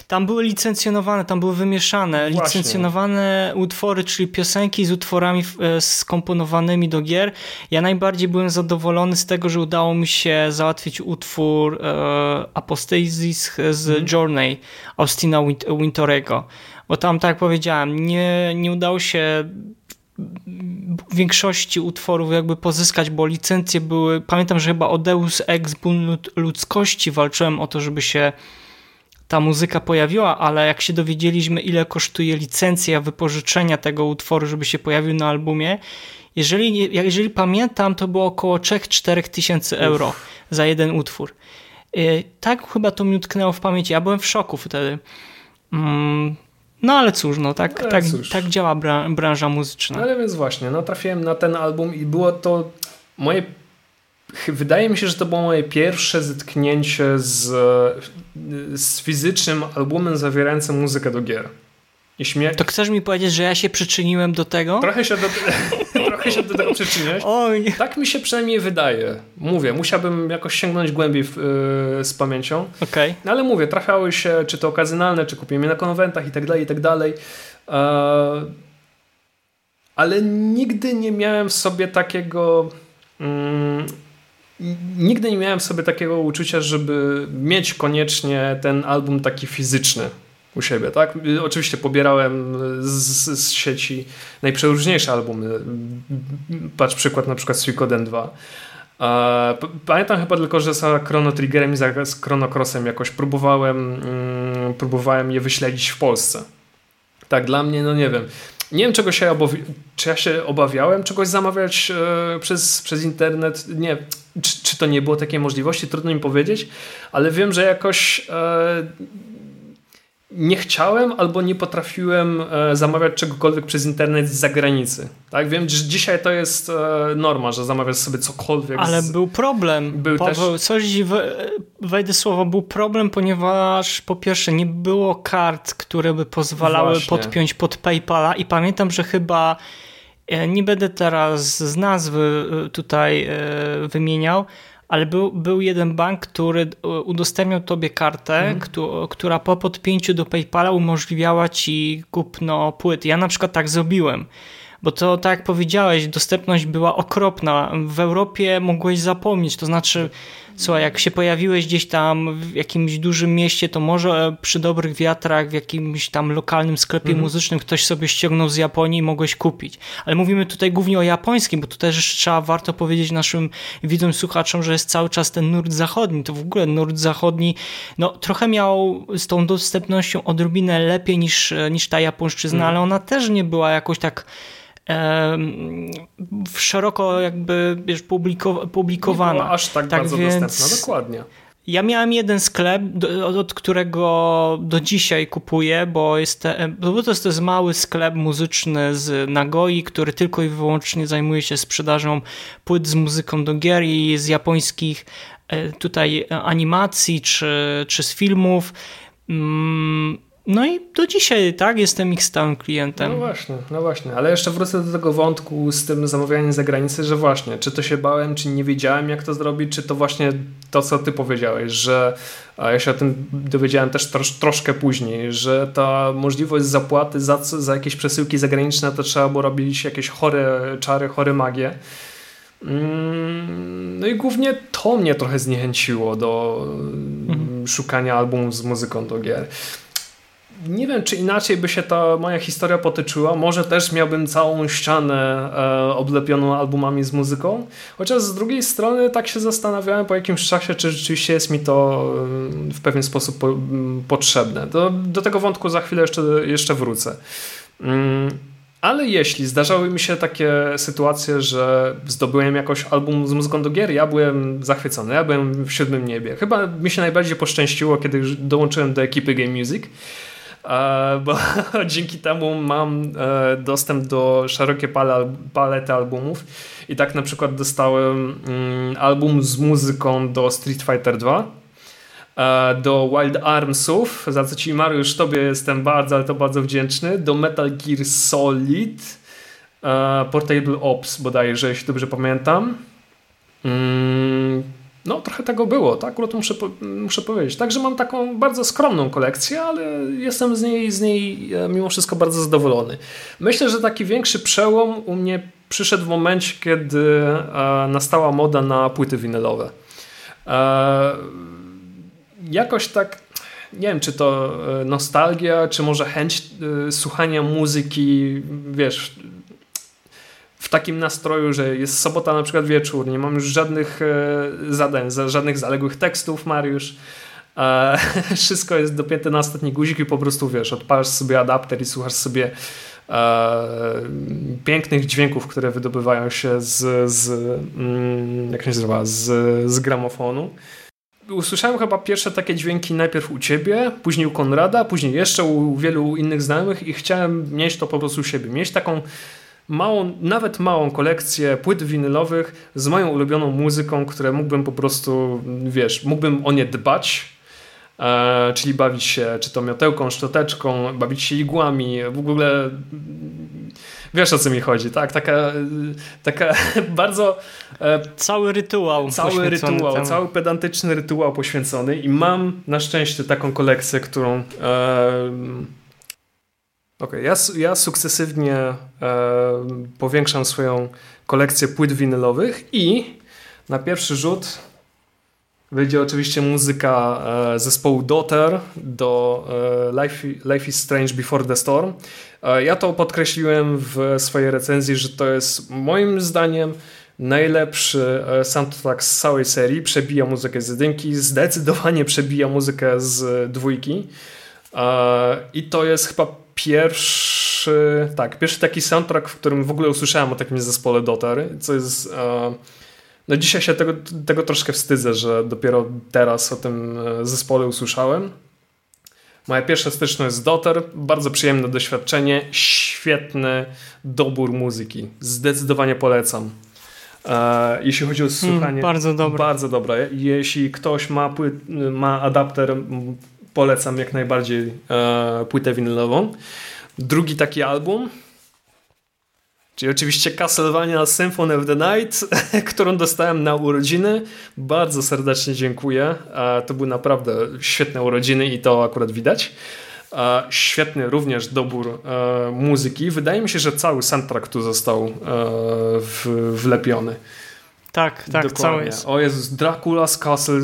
Tam były licencjonowane, tam były wymieszane Właśnie. licencjonowane utwory, czyli piosenki z utworami e, skomponowanymi do gier. Ja najbardziej byłem zadowolony z tego, że udało mi się załatwić utwór e, Apostasis z mm. Journey Austina Wintorego. Bo tam, tak jak powiedziałem, nie, nie udało się większości utworów jakby pozyskać, bo licencje były, pamiętam, że chyba o Deus Ex ludzkości walczyłem o to, żeby się ta muzyka pojawiła, ale jak się dowiedzieliśmy, ile kosztuje licencja wypożyczenia tego utworu, żeby się pojawił na albumie, jeżeli, jeżeli pamiętam, to było około 3-4 tysięcy euro Uf. za jeden utwór. Y, tak chyba to mi utknęło w pamięci. Ja byłem w szoku wtedy. Mm, no ale cóż, no tak, tak, cóż. tak działa branża muzyczna. Ale więc właśnie, no trafiłem na ten album i było to moje Wydaje mi się, że to było moje pierwsze zetknięcie z, z fizycznym albumem zawierającym muzykę do gier. Śmie... To chcesz mi powiedzieć, że ja się przyczyniłem do tego? Trochę się do, trochę się do tego przyczyniłeś. Oj. Tak mi się przynajmniej wydaje. Mówię, musiałbym jakoś sięgnąć głębiej w, yy, z pamięcią. Okay. No ale mówię, trafiały się czy to okazjonalne, czy kupiłem je na konwentach i tak dalej, i tak dalej. Yy, ale nigdy nie miałem w sobie takiego... Yy, nigdy nie miałem sobie takiego uczucia, żeby mieć koniecznie ten album taki fizyczny u siebie, tak? Oczywiście pobierałem z, z sieci najprzeróżniejsze albumy. Patrz przykład na przykład Suikoden 2. Pamiętam chyba tylko, że za Chrono Triggerem i za Chrono Crossem jakoś próbowałem, mm, próbowałem je wyśledzić w Polsce. Tak, dla mnie, no nie wiem. Nie wiem, czego się czy ja się obawiałem czegoś zamawiać e, przez, przez internet. Nie, czy, czy, to nie było takiej możliwości, trudno mi powiedzieć, ale wiem, że jakoś e, nie chciałem albo nie potrafiłem e, zamawiać czegokolwiek przez internet z zagranicy. Tak? Wiem, że dzisiaj to jest e, norma, że zamawiasz sobie cokolwiek. Ale z... był problem. Był Paweł, też... coś wejdę słowo, był problem, ponieważ po pierwsze nie było kart, które by pozwalały Właśnie. podpiąć pod PayPala i pamiętam, że chyba Nie będę teraz z nazwy tutaj wymieniał, ale był, był jeden bank, który udostępniał tobie kartę, mhm. która po podpięciu do PayPala umożliwiała ci kupno płyt. Ja na przykład tak zrobiłem bo to tak jak powiedziałeś, dostępność była okropna. W Europie mogłeś zapomnieć, to znaczy, słuchaj, jak się pojawiłeś gdzieś tam w jakimś dużym mieście, to może przy dobrych wiatrach w jakimś tam lokalnym sklepie mhm. muzycznym ktoś sobie ściągnął z Japonii i mogłeś kupić. Ale mówimy tutaj głównie o japońskim, bo tu też trzeba warto powiedzieć naszym widzom, słuchaczom, że jest cały czas ten nurt zachodni. To w ogóle nurt zachodni, no trochę miał z tą dostępnością odrobinę lepiej niż, niż ta japońszczyzna, mhm. ale ona też nie była jakoś tak szeroko jakby wiesz, publiko, publikowana. Aż tak, tak bardzo więc... dostępna, dokładnie. Ja miałem jeden sklep, od którego do dzisiaj kupuję, bo, jest, bo to jest mały sklep muzyczny z Nagoi, który tylko i wyłącznie zajmuje się sprzedażą płyt z muzyką do gier i z japońskich e, tutaj animacji czy, czy z filmów. Mm, no i do dzisiaj, tak, jestem ich stałym klientem. No właśnie, no właśnie, ale jeszcze wrócę do tego wątku z tym zamawianiem za granicę, że właśnie, czy to się bałem, czy nie wiedziałem jak to zrobić, czy to właśnie to, co ty powiedziałeś, że a ja się o tym dowiedziałem też trosz, troszkę później, że ta możliwość zapłaty za, za jakieś przesyłki zagraniczne to trzeba było robić jakieś chore czary, chore magie. Mm, no i głównie to mnie trochę zniechęciło do mhm. szukania albumów z muzyką do gier nie wiem, czy inaczej by się ta moja historia potyczyła. Może też miałbym całą ścianę e, oblepioną albumami z muzyką. Chociaż z drugiej strony tak się zastanawiałem po jakimś czasie, czy rzeczywiście jest mi to e, w pewien sposób po, potrzebne. Do, do tego wątku za chwilę jeszcze, jeszcze wrócę. Mm, ale jeśli zdarzały mi się takie sytuacje, że zdobyłem jakoś album z muzyką do gier, ja byłem zachwycony, ja byłem w siódmym niebie. Chyba mi się najbardziej poszczęściło, kiedy dołączyłem do ekipy Game Music bo dzięki temu mam e, dostęp do szerokiej palety albumów i tak na przykład dostałem mm, album z muzyką do Street Fighter 2 e, do Wild Armsów, za co ci Mariusz, tobie jestem bardzo, ale to bardzo wdzięczny, do Metal Gear Solid, e, Portable Ops bodajże, jeśli dobrze pamiętam. No, trochę tego było, tak? Akurat muszę, muszę powiedzieć. Także mam taką bardzo skromną kolekcję, ale jestem z niej, z niej e, mimo wszystko bardzo zadowolony. Myślę, że taki większy przełom u mnie przyszedł w momencie, kiedy e, nastała moda na płyty winylowe. E, jakoś tak, nie wiem, czy to nostalgia, czy może chęć słuchania muzyki, wiesz, w takim nastroju, że jest sobota na przykład wieczór, nie mam już żadnych e, zadań, żadnych zaległych tekstów, Mariusz. E, wszystko jest dopięte na ostatni guzik i po prostu wiesz, odpalasz sobie adapter i słuchasz sobie e, pięknych dźwięków, które wydobywają się z, z mm, jak się nazywa, z, z gramofonu. Usłyszałem chyba pierwsze takie dźwięki najpierw u ciebie, później u Konrada, później jeszcze u wielu innych znajomych i chciałem mieć to po prostu u siebie. Mieć taką małą, nawet małą kolekcję płyt winylowych z moją ulubioną muzyką, które mógłbym po prostu, wiesz, mógłbym o nie dbać, e, czyli bawić się czy to miotełką, szczoteczką, bawić się igłami, w ogóle wiesz o co mi chodzi, tak? Taka, taka bardzo... E, cały rytuał Cały rytuał, temu. cały pedantyczny rytuał poświęcony i mam na szczęście taką kolekcję, którą e, okay. ja, ja sukcesywnie e, powiększam swoją kolekcję płyt winylowych i na pierwszy rzut wyjdzie oczywiście muzyka e, zespołu Daughter do e, Life, Life is Strange Before the Storm. E, ja to podkreśliłem w swojej recenzji, że to jest moim zdaniem najlepszy e, soundtrack z całej serii. Przebija muzykę z jedynki, zdecydowanie przebija muzykę z dwójki. E, I to jest chyba pierwszy, tak, pierwszy taki soundtrack, w którym w ogóle usłyszałem o takim zespole Dotar, co jest... E, no dzisiaj się tego, tego troszkę wstydzę, że dopiero teraz o tym e, zespole usłyszałem. Moja pierwsza styczność z Dotar, bardzo przyjemne doświadczenie, świetny dobór muzyki. Zdecydowanie polecam. E, jeśli chodzi o hmm, słuchanie. Hmm, bardzo dobre. Bardzo dobre. Jeśli ktoś ma, ma adapter polecam jak najbardziej e, płytę winylową. Drugi taki album Czyli oczywiście Castlevania Symphony of the Night, którą dostałem na urodziny. Bardzo serdecznie dziękuję. To były naprawdę świetne urodziny i to akurat widać. Świetny również dobór e, muzyki. Wydaje mi się, że cały soundtrack tu został e, wlepiony. Tak, tak, Dokładnie. cały jest. O Jezus, Dracula's Castle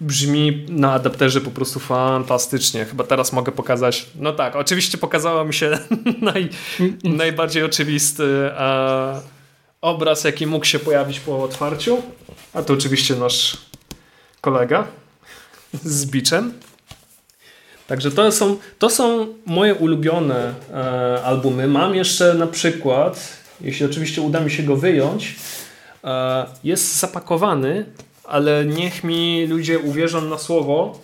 brzmi na adapterze po prostu fantastycznie. Chyba teraz mogę pokazać. No tak, oczywiście pokazała mi się naj, najbardziej oczywisty e, obraz, jaki mógł się pojawić po otwarciu. A to oczywiście nasz kolega z biczem. Także to są, to są moje ulubione e, albumy. Mam jeszcze na przykład, jeśli oczywiście uda mi się go wyjąć, e, jest zapakowany ale niech mi ludzie uwierzą na słowo,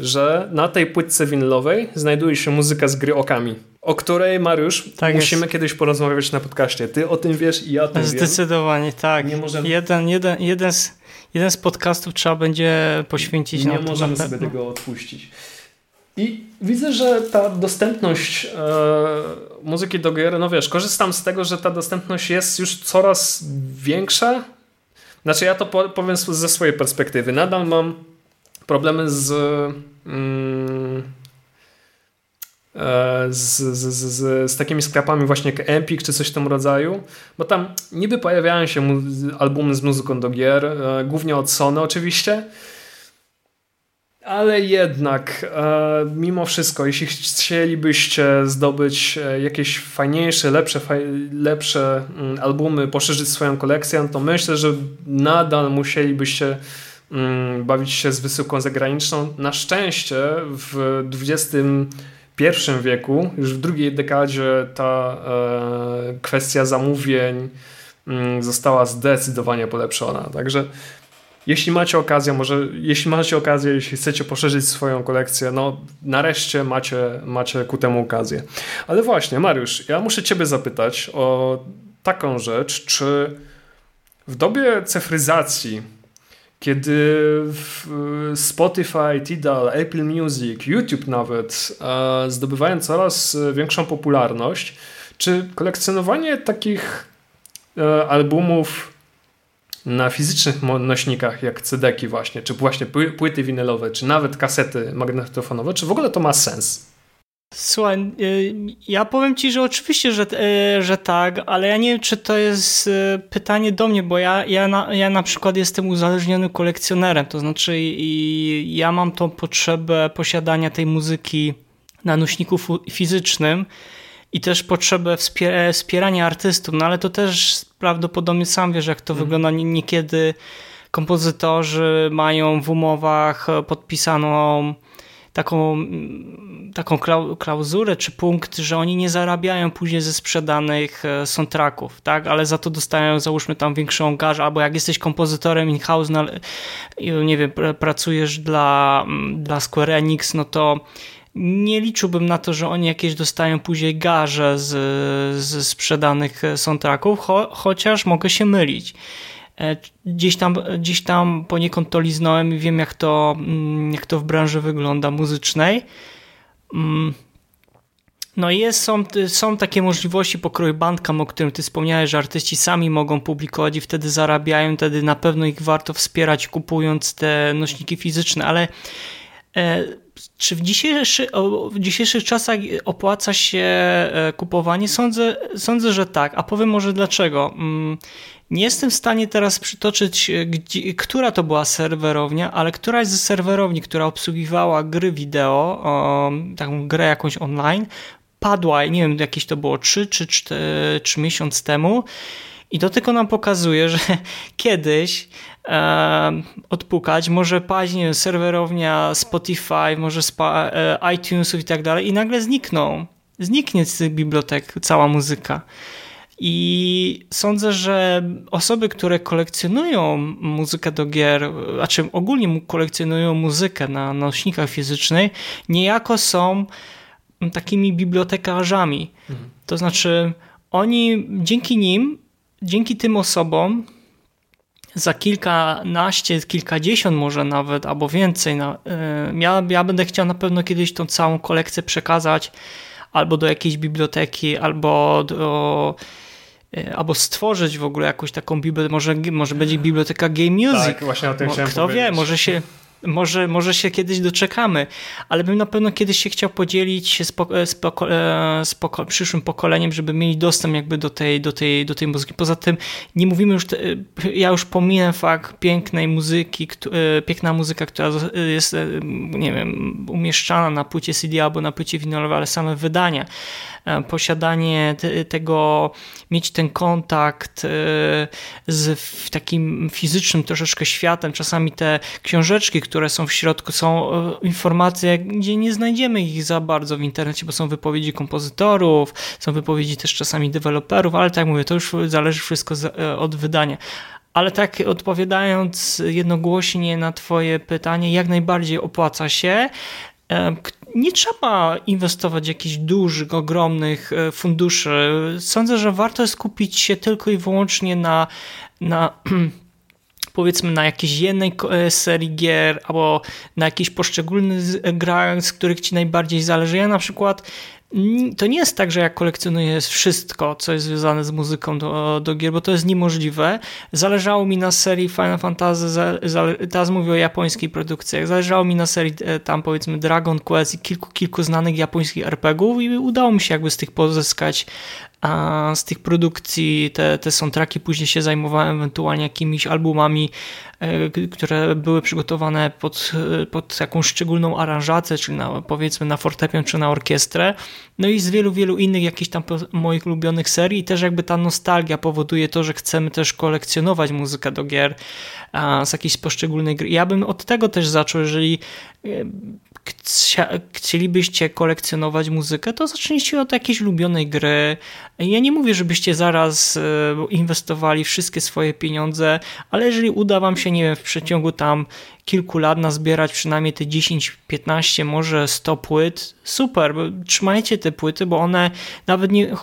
że na tej płytce winylowej znajduje się muzyka z gry Okami, o której, Mariusz, tak musimy jest. kiedyś porozmawiać na podcaście. Ty o tym wiesz i ja o tym Zdecydowanie, wiem. Zdecydowanie, tak. Nie możemy... jeden, jeden, jeden, z, jeden z podcastów trzeba będzie poświęcić nie na to. Nie możemy sobie tego odpuścić. I widzę, że ta dostępność e, muzyki do gier, no wiesz, korzystam z tego, że ta dostępność jest już coraz większa znaczy ja to powiem ze swojej perspektywy. Nadal mam problemy z, mm, e, z, z, z, z, takimi sklepami właśnie jak Empik czy coś w tym rodzaju, bo tam niby pojawiają się albumy z muzyką do gier, e, głównie od Sony oczywiście, ale jednak, e, mimo wszystko, jeśli chcielibyście zdobyć e, jakieś fajniejsze, lepsze, lepsze mm, albumy, poszerzyć swoją kolekcję, to myślę, że nadal musielibyście mm, bawić się z wysyłką zagraniczną. Na szczęście w XXI wieku, już w drugiej dekadzie ta e, kwestia zamówień mm, została zdecydowanie polepszona. Także jeśli macie okazję, może jeśli macie okazję, jeśli chcecie poszerzyć swoją kolekcję, no nareszcie macie, macie ku temu okazję. Ale właśnie, Mariusz, ja muszę ciebie zapytać o taką rzecz, czy w dobie cyfryzacji, kiedy Spotify, Tidal, Apple Music, YouTube nawet e, zdobywają coraz większą popularność, czy kolekcjonowanie takich e, albumów na fizycznych nośnikach jak CD-ki właśnie, czy właśnie płyty winylowe, czy nawet kasety magnetofonowe, czy w ogóle to ma sens? Słuchaj, y, ja powiem ci, że oczywiście, że, y, że tak, ale ja nie wiem, czy to jest y, pytanie do mnie, bo ja, ja, na, ja na przykład jestem uzależniony kolekcjonerem, to znaczy i ja mam tą potrzebę posiadania tej muzyki na nośniku fizycznym i też potrzebę wspierania artystów, no ale to też prawdopodobnie sam wiesz, jak to mhm. wygląda niekiedy kompozytorzy mają w umowach podpisaną taką, taką klauzurę czy punkt, że oni nie zarabiają później ze sprzedanych e, soundtracków, tak? ale za to dostają załóżmy tam większą garzę, albo jak jesteś kompozytorem in-house, no, nie wiem, pracujesz dla, dla Square Enix, no to nie liczyłbym na to, że oni jakieś dostają później garze z, z sprzedanych soundtracków, cho, chociaż mogę się mylić. E, gdzieś tam, gdzieś tam poniekąd to liznąłem i wiem, jak to, mm, jak to w branży wygląda muzycznej. Mm. No i jest, są, są takie możliwości pokroju Bandcamp, o którym ty wspomniałeś, że artyści sami mogą publikować i wtedy zarabiają, wtedy na pewno ich warto wspierać kupując te nośniki fizyczne, ale e, czy w, dzisiejszy, w dzisiejszych czasach opłaca się e, kupowanie? Sądzę, sądzę, że tak. A powiem może dlaczego. Mm, nie jestem w stanie teraz przytoczyć, e, gdzie, która to była serwerownia, ale któraś z serwerowni, która obsługiwała gry wideo, taką grę jakąś online, padła, nie wiem, jakieś to było 3 czy 4, 3 miesiąc temu. I to tylko nam pokazuje, że kiedyś e, odpukać, może paść serwerownia Spotify, może spa, e, iTunesów i tak dalej i nagle znikną. Zniknie z tych bibliotek cała muzyka. I sądzę, że osoby, które kolekcjonują muzykę do gier, znaczy ogólnie kolekcjonują muzykę na nośnikach fizycznych, niejako są takimi bibliotekarzami. Mhm. To znaczy, oni dzięki nim, dzięki tym osobom, za kilkanaście, kilkadziesiąt może nawet, albo więcej. Na, e, ja, ja będę chciał na pewno kiedyś tą całą kolekcję przekazać albo do jakiejś biblioteki, albo do, albo stworzyć w ogóle jakąś taką bibliotekę, może, może będzie biblioteka Game Music. Tak, właśnie o tym chciałem Kto powiedzieć. wie, może się może, może się kiedyś doczekamy, ale bym na pewno kiedyś się chciał podzielić z, poko z, poko z poko przyszłym pokoleniem, żeby mieli dostęp jakby do tej, do tej, do tej muzyki. Poza tym nie mówimy już, te, ja już pominę fakt pięknej muzyki, piękna muzyka, która jest, nie wiem, umieszczana na płycie CD albo na płycie winylowej, ale same wydania posiadanie te, tego, mieć ten kontakt z takim fizycznym troszeczkę światem. Czasami te książeczki, które są w środku, są informacje, gdzie nie znajdziemy ich za bardzo w internecie, bo są wypowiedzi kompozytorów, są wypowiedzi też czasami deweloperów, ale tak mówię, to już zależy wszystko od wydania. Ale tak odpowiadając jednogłośnie na Twoje pytanie, jak najbardziej opłaca się nie trzeba inwestować jakichś dużych, ogromnych funduszy. Sądzę, że warto skupić się tylko i wyłącznie na, na powiedzmy na jakiejś jednej serii gier albo na jakichś poszczególnych grach, z których ci najbardziej zależy. Ja na przykład to nie jest tak, że ja kolekcjonuję wszystko, co jest związane z muzyką do, do gier, bo to jest niemożliwe. Zależało mi na serii Final Fantasy, teraz mówię o japońskiej produkcji, zależało mi na serii tam powiedzmy Dragon Quest i kilku, kilku znanych japońskich RPGów i udało mi się jakby z tych pozyskać a z tych produkcji te, te soundtracki później się zajmowałem ewentualnie jakimiś albumami, które były przygotowane pod, pod jakąś szczególną aranżację, czyli na, powiedzmy na fortepian czy na orkiestrę. No i z wielu, wielu innych jakichś tam moich ulubionych serii i też jakby ta nostalgia powoduje to, że chcemy też kolekcjonować muzykę do gier z jakiejś poszczególnej gry. Ja bym od tego też zaczął, jeżeli chcielibyście kolekcjonować muzykę, to zacznijcie od jakiejś ulubionej gry. Ja nie mówię, żebyście zaraz inwestowali wszystkie swoje pieniądze, ale jeżeli uda wam się, nie wiem, w przeciągu tam kilku lat nazbierać przynajmniej te 10, 15, może 100 płyt, super, trzymajcie te płyty, bo one nawet nie,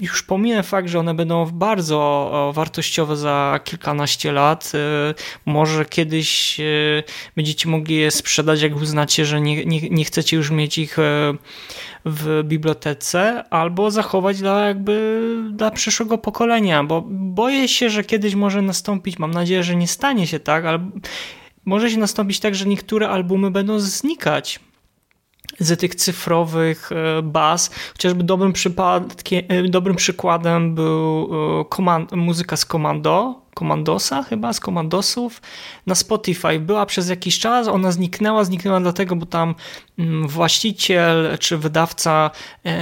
już pominę fakt, że one będą bardzo wartościowe za kilkanaście lat, może kiedyś będziecie mogli je sprzedać, jak uznacie, że nie, nie, nie chcecie już mieć ich w bibliotece, albo zachować dla jakby dla przyszłego pokolenia, bo boję się, że kiedyś może nastąpić, mam nadzieję, że nie stanie się tak, ale może się nastąpić tak, że niektóre albumy będą znikać z tych cyfrowych baz. Chociażby dobrym, przypadkiem, dobrym przykładem był muzyka z Komando, Komandosa chyba, z Komandosów na Spotify. Była przez jakiś czas, ona zniknęła, zniknęła dlatego, bo tam właściciel czy wydawca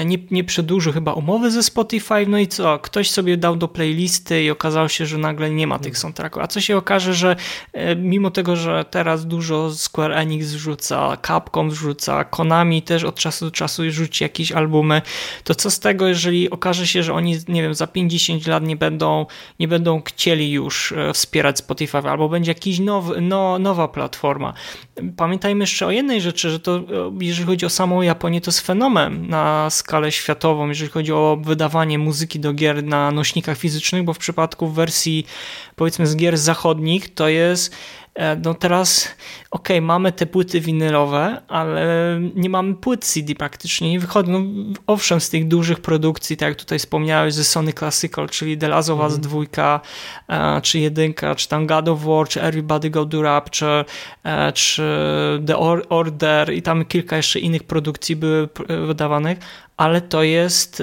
nie, nie przedłużył chyba umowy ze Spotify, no i co, ktoś sobie dał do playlisty i okazało się, że nagle nie ma tych soundtracków, a co się okaże, że mimo tego, że teraz dużo Square Enix zrzuca, Capcom zrzuca, Konami też od czasu do czasu rzuci jakieś albumy, to co z tego, jeżeli okaże się, że oni, nie wiem, za 50 lat nie będą, nie będą chcieli już już wspierać Spotify, albo będzie jakaś nowy, no, nowa platforma. Pamiętajmy jeszcze o jednej rzeczy, że to jeżeli chodzi o samą Japonię, to jest fenomen na skalę światową, jeżeli chodzi o wydawanie muzyki do gier na nośnikach fizycznych, bo w przypadku wersji powiedzmy z gier zachodnich to jest no teraz, ok, mamy te płyty winylowe, ale nie mamy płyt CD praktycznie, nie wychodzą. No, owszem, z tych dużych produkcji, tak jak tutaj wspomniałeś, ze Sony Classical, czyli The Last of Us 2, mm. czy jedynka, czy tam God of War, czy Everybody Go Do Rapture, czy The Order i tam kilka jeszcze innych produkcji były wydawanych, ale to jest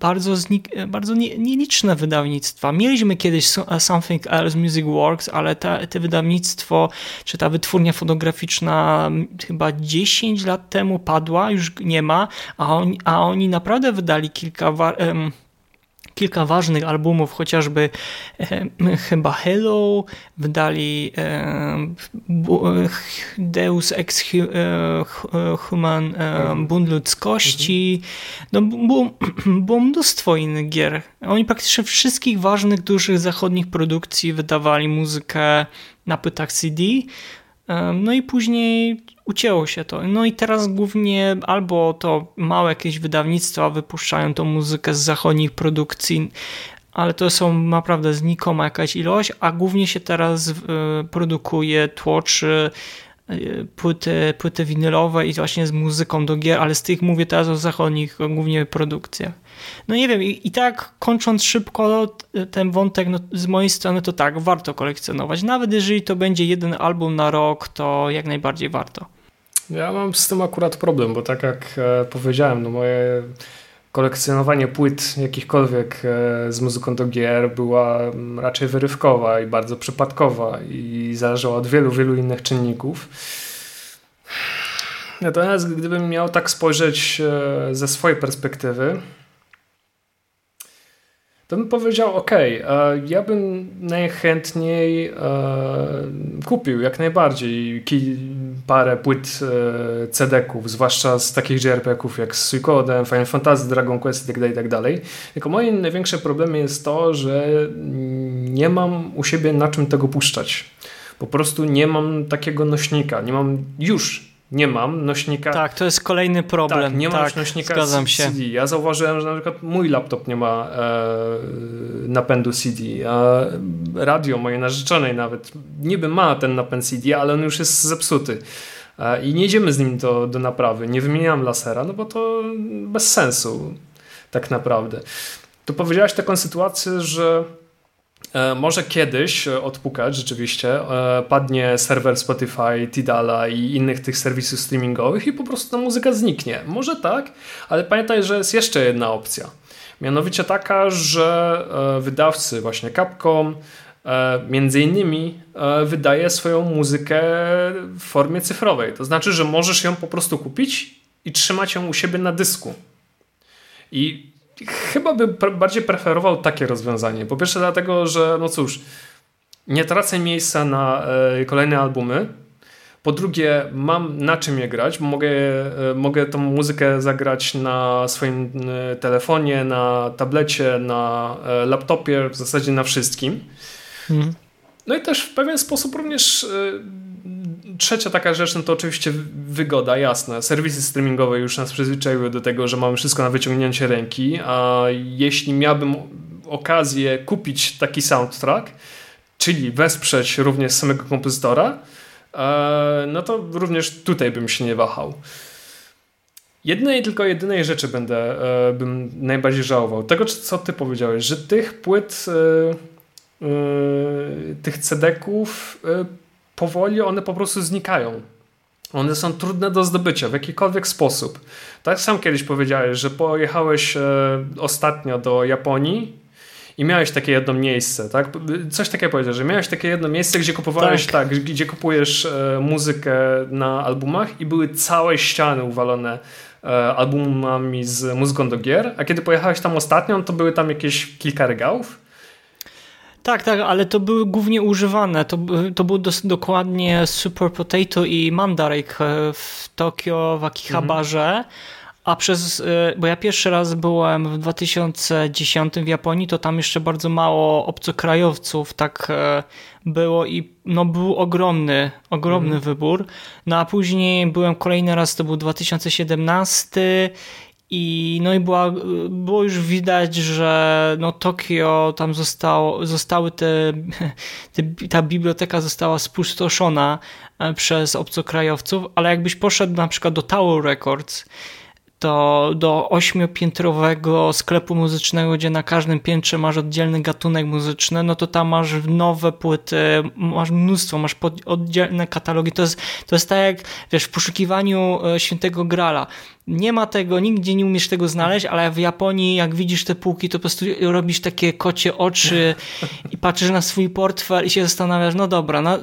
bardzo, bardzo nieliczne wydawnictwa. Mieliśmy kiedyś Something Else Music Works, ale te, te wydawnictwo, czy ta wytwórnia fotograficzna chyba 10 lat temu padła, już nie ma, a oni, a oni naprawdę wydali kilka kilka ważnych albumów, chociażby e, chyba Hello, wydali e, Deus Ex Human e, Bunt Ludzkości, no, było, było mnóstwo innych gier. Oni praktycznie wszystkich ważnych, dużych zachodnich produkcji wydawali muzykę na płytach CD, no i później ucięło się to. No i teraz głównie albo to małe jakieś wydawnictwa wypuszczają tą muzykę z zachodnich produkcji, ale to są naprawdę znikoma jakaś ilość, a głównie się teraz produkuje, tłoczy płyty, płyty winylowe i właśnie z muzyką do gier, ale z tych mówię teraz o zachodnich głównie produkcjach. No nie wiem, i, i tak kończąc szybko ten wątek no, z mojej strony to tak, warto kolekcjonować. Nawet jeżeli to będzie jeden album na rok, to jak najbardziej warto. Ja mam z tym akurat problem, bo tak jak e, powiedziałem, no moje kolekcjonowanie płyt jakichkolwiek e, z muzyką do gier była mm, raczej wyrywkowa i bardzo przypadkowa i zależała od wielu, wielu innych czynników. Natomiast gdybym miał tak spojrzeć e, ze swojej perspektywy, to bym powiedział, ok, ja bym najchętniej e, kupił jak najbardziej parę płyt e, CD-ków, zwłaszcza z takich JRPG-ów jak Suikoden, Final Fantasy, Dragon Quest itd., itd. Tylko moim największym problemem jest to, że nie mam u siebie na czym tego puszczać. Po prostu nie mam takiego nośnika, nie mam już nie mam nośnika. Tak, to jest kolejny problem. Tak, nie mam tak, nośnika zgadzam się. CD. Ja zauważyłem, że na przykład mój laptop nie ma e, napędu CD, a radio mojej narzeczonej nawet niby ma ten napęd CD, ale on już jest zepsuty. E, I nie idziemy z nim do, do naprawy. Nie wymieniam lasera, no bo to bez sensu tak naprawdę. To powiedziałaś taką sytuację, że może kiedyś e, odpukać rzeczywiście, e, padnie serwer Spotify, Tidala i innych tych serwisów streamingowych i po prostu ta muzyka zniknie. Może tak, ale pamiętaj, że jest jeszcze jedna opcja. Mianowicie taka, że wydawcy, właśnie Capcom, między innymi wydaje swoją muzykę w formie cyfrowej. To znaczy, że możesz ją po prostu kupić i trzymać ją u siebie na dysku. I Chyba bym bardziej preferował takie rozwiązanie. Po pierwsze dlatego, że no cóż, nie tracę miejsca na e, kolejne albumy. Po drugie, mam na czym je grać, bo mogę, e, mogę tą muzykę zagrać na swoim e, telefonie, na tablecie, na laptopie, w zasadzie na wszystkim. Mhm. No i też w pewien sposób również trzecia taka rzecz, no to oczywiście wygoda, jasne. Serwisy streamingowe już nas przyzwyczaiły do tego, że mamy wszystko na wyciągnięcie ręki, a jeśli miałbym okazję kupić taki soundtrack, czyli wesprzeć również samego kompozytora, e, no to również tutaj bym się nie wahał. Jednej tylko jedynej rzeczy będę, e, bym najbardziej żałował. Tego, co ty powiedziałeś, że tych płyt, e, tych CD-ków powoli one po prostu znikają. One są trudne do zdobycia w jakikolwiek sposób. Tak sam kiedyś powiedziałeś, że pojechałeś e, ostatnio do Japonii i miałeś takie jedno miejsce, tak? Coś takiego powiedział, że miałeś takie jedno miejsce, gdzie kupowałeś, tak, tak gdzie kupujesz e, muzykę na albumach i były całe ściany uwalone e, albumami z muzyką do gier, a kiedy pojechałeś tam ostatnio, to były tam jakieś kilka regałów tak, tak, ale to były głównie używane. To, to był dos, dokładnie Super Potato i Mandarake w Tokio, w Akihabarze. Mhm. A przez, e, bo ja pierwszy raz byłem w 2010 w Japonii, to tam jeszcze bardzo mało obcokrajowców tak e, było i no był ogromny, ogromny mhm. wybór. No a później byłem kolejny raz, to był 2017 i, no i była, było już widać, że no Tokio tam zostało, zostały te, te, ta biblioteka została spustoszona e, przez obcokrajowców, ale jakbyś poszedł na przykład do Tower Records to do ośmiopiętrowego sklepu muzycznego, gdzie na każdym piętrze masz oddzielny gatunek muzyczny, no to tam masz nowe płyty, masz mnóstwo, masz oddzielne katalogi. To jest, to jest tak jak wiesz, w poszukiwaniu e, świętego grala nie ma tego, nigdzie nie umiesz tego znaleźć, ale w Japonii, jak widzisz te półki, to po prostu robisz takie kocie oczy i patrzysz na swój portfel i się zastanawiasz, no dobra, no,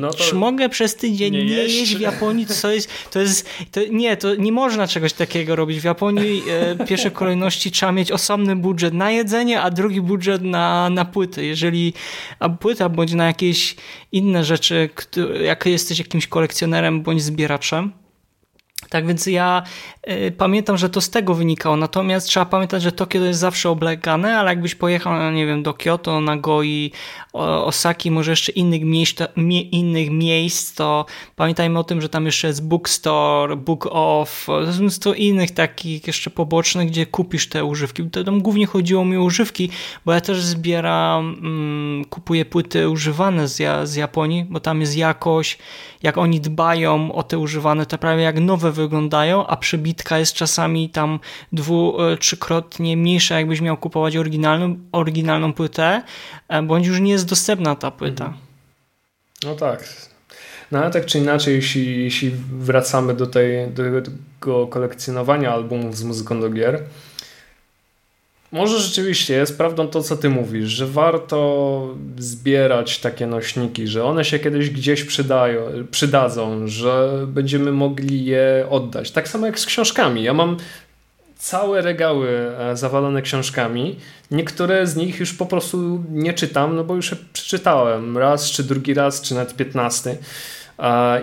no czy mogę przez tydzień nie, nie jeść w Japonii? To jest, to jest to, nie, to nie można czegoś takiego robić. W Japonii e, w pierwszej kolejności trzeba mieć osobny budżet na jedzenie, a drugi budżet na, na płyty. Jeżeli a płyta bądź na jakieś inne rzeczy, jak jesteś jakimś kolekcjonerem bądź zbieraczem, Tak więc ja y, pamiętam, że to z tego wynikało. Natomiast trzeba pamiętać, że Tokio to jest zawsze oblegane, ale jakbyś pojechał, no nie wiem, do Kyoto, Nagoi, Osaki, może jeszcze innych miejsc, mie, innych miejsc, to pamiętajmy o tym, że tam jeszcze jest bookstore, book off, mnóstwo innych takich jeszcze pobocznych, gdzie kupisz te używki. To tam głównie chodziło mi o używki, bo ja też zbieram, mm, kupuję płyty używane z, z Japonii, bo tam jest jakość, jak oni dbają o te używane, to prawie jak nowe wyglądają, a przebitka jest czasami tam dwu, e, trzykrotnie mniejsza, jakbyś miał kupować oryginalną, oryginalną płytę, e, bądź już nie jest dostępna ta płyta. Mhm. No tak. No ale tak czy inaczej, jeśli, jeśli wracamy do, tej, do tego kolekcjonowania albumów z muzyką do gier, może rzeczywiście jest prawdą to, co ty mówisz, że warto zbierać takie nośniki, że one się kiedyś gdzieś przydają, przydadzą, że będziemy mogli je oddać. Tak samo jak z książkami. Ja mam całe regały e, zawalone książkami. Niektóre z nich już po prostu nie czytam, no bo już je przeczytałem raz, czy drugi raz, czy nawet piętnasty.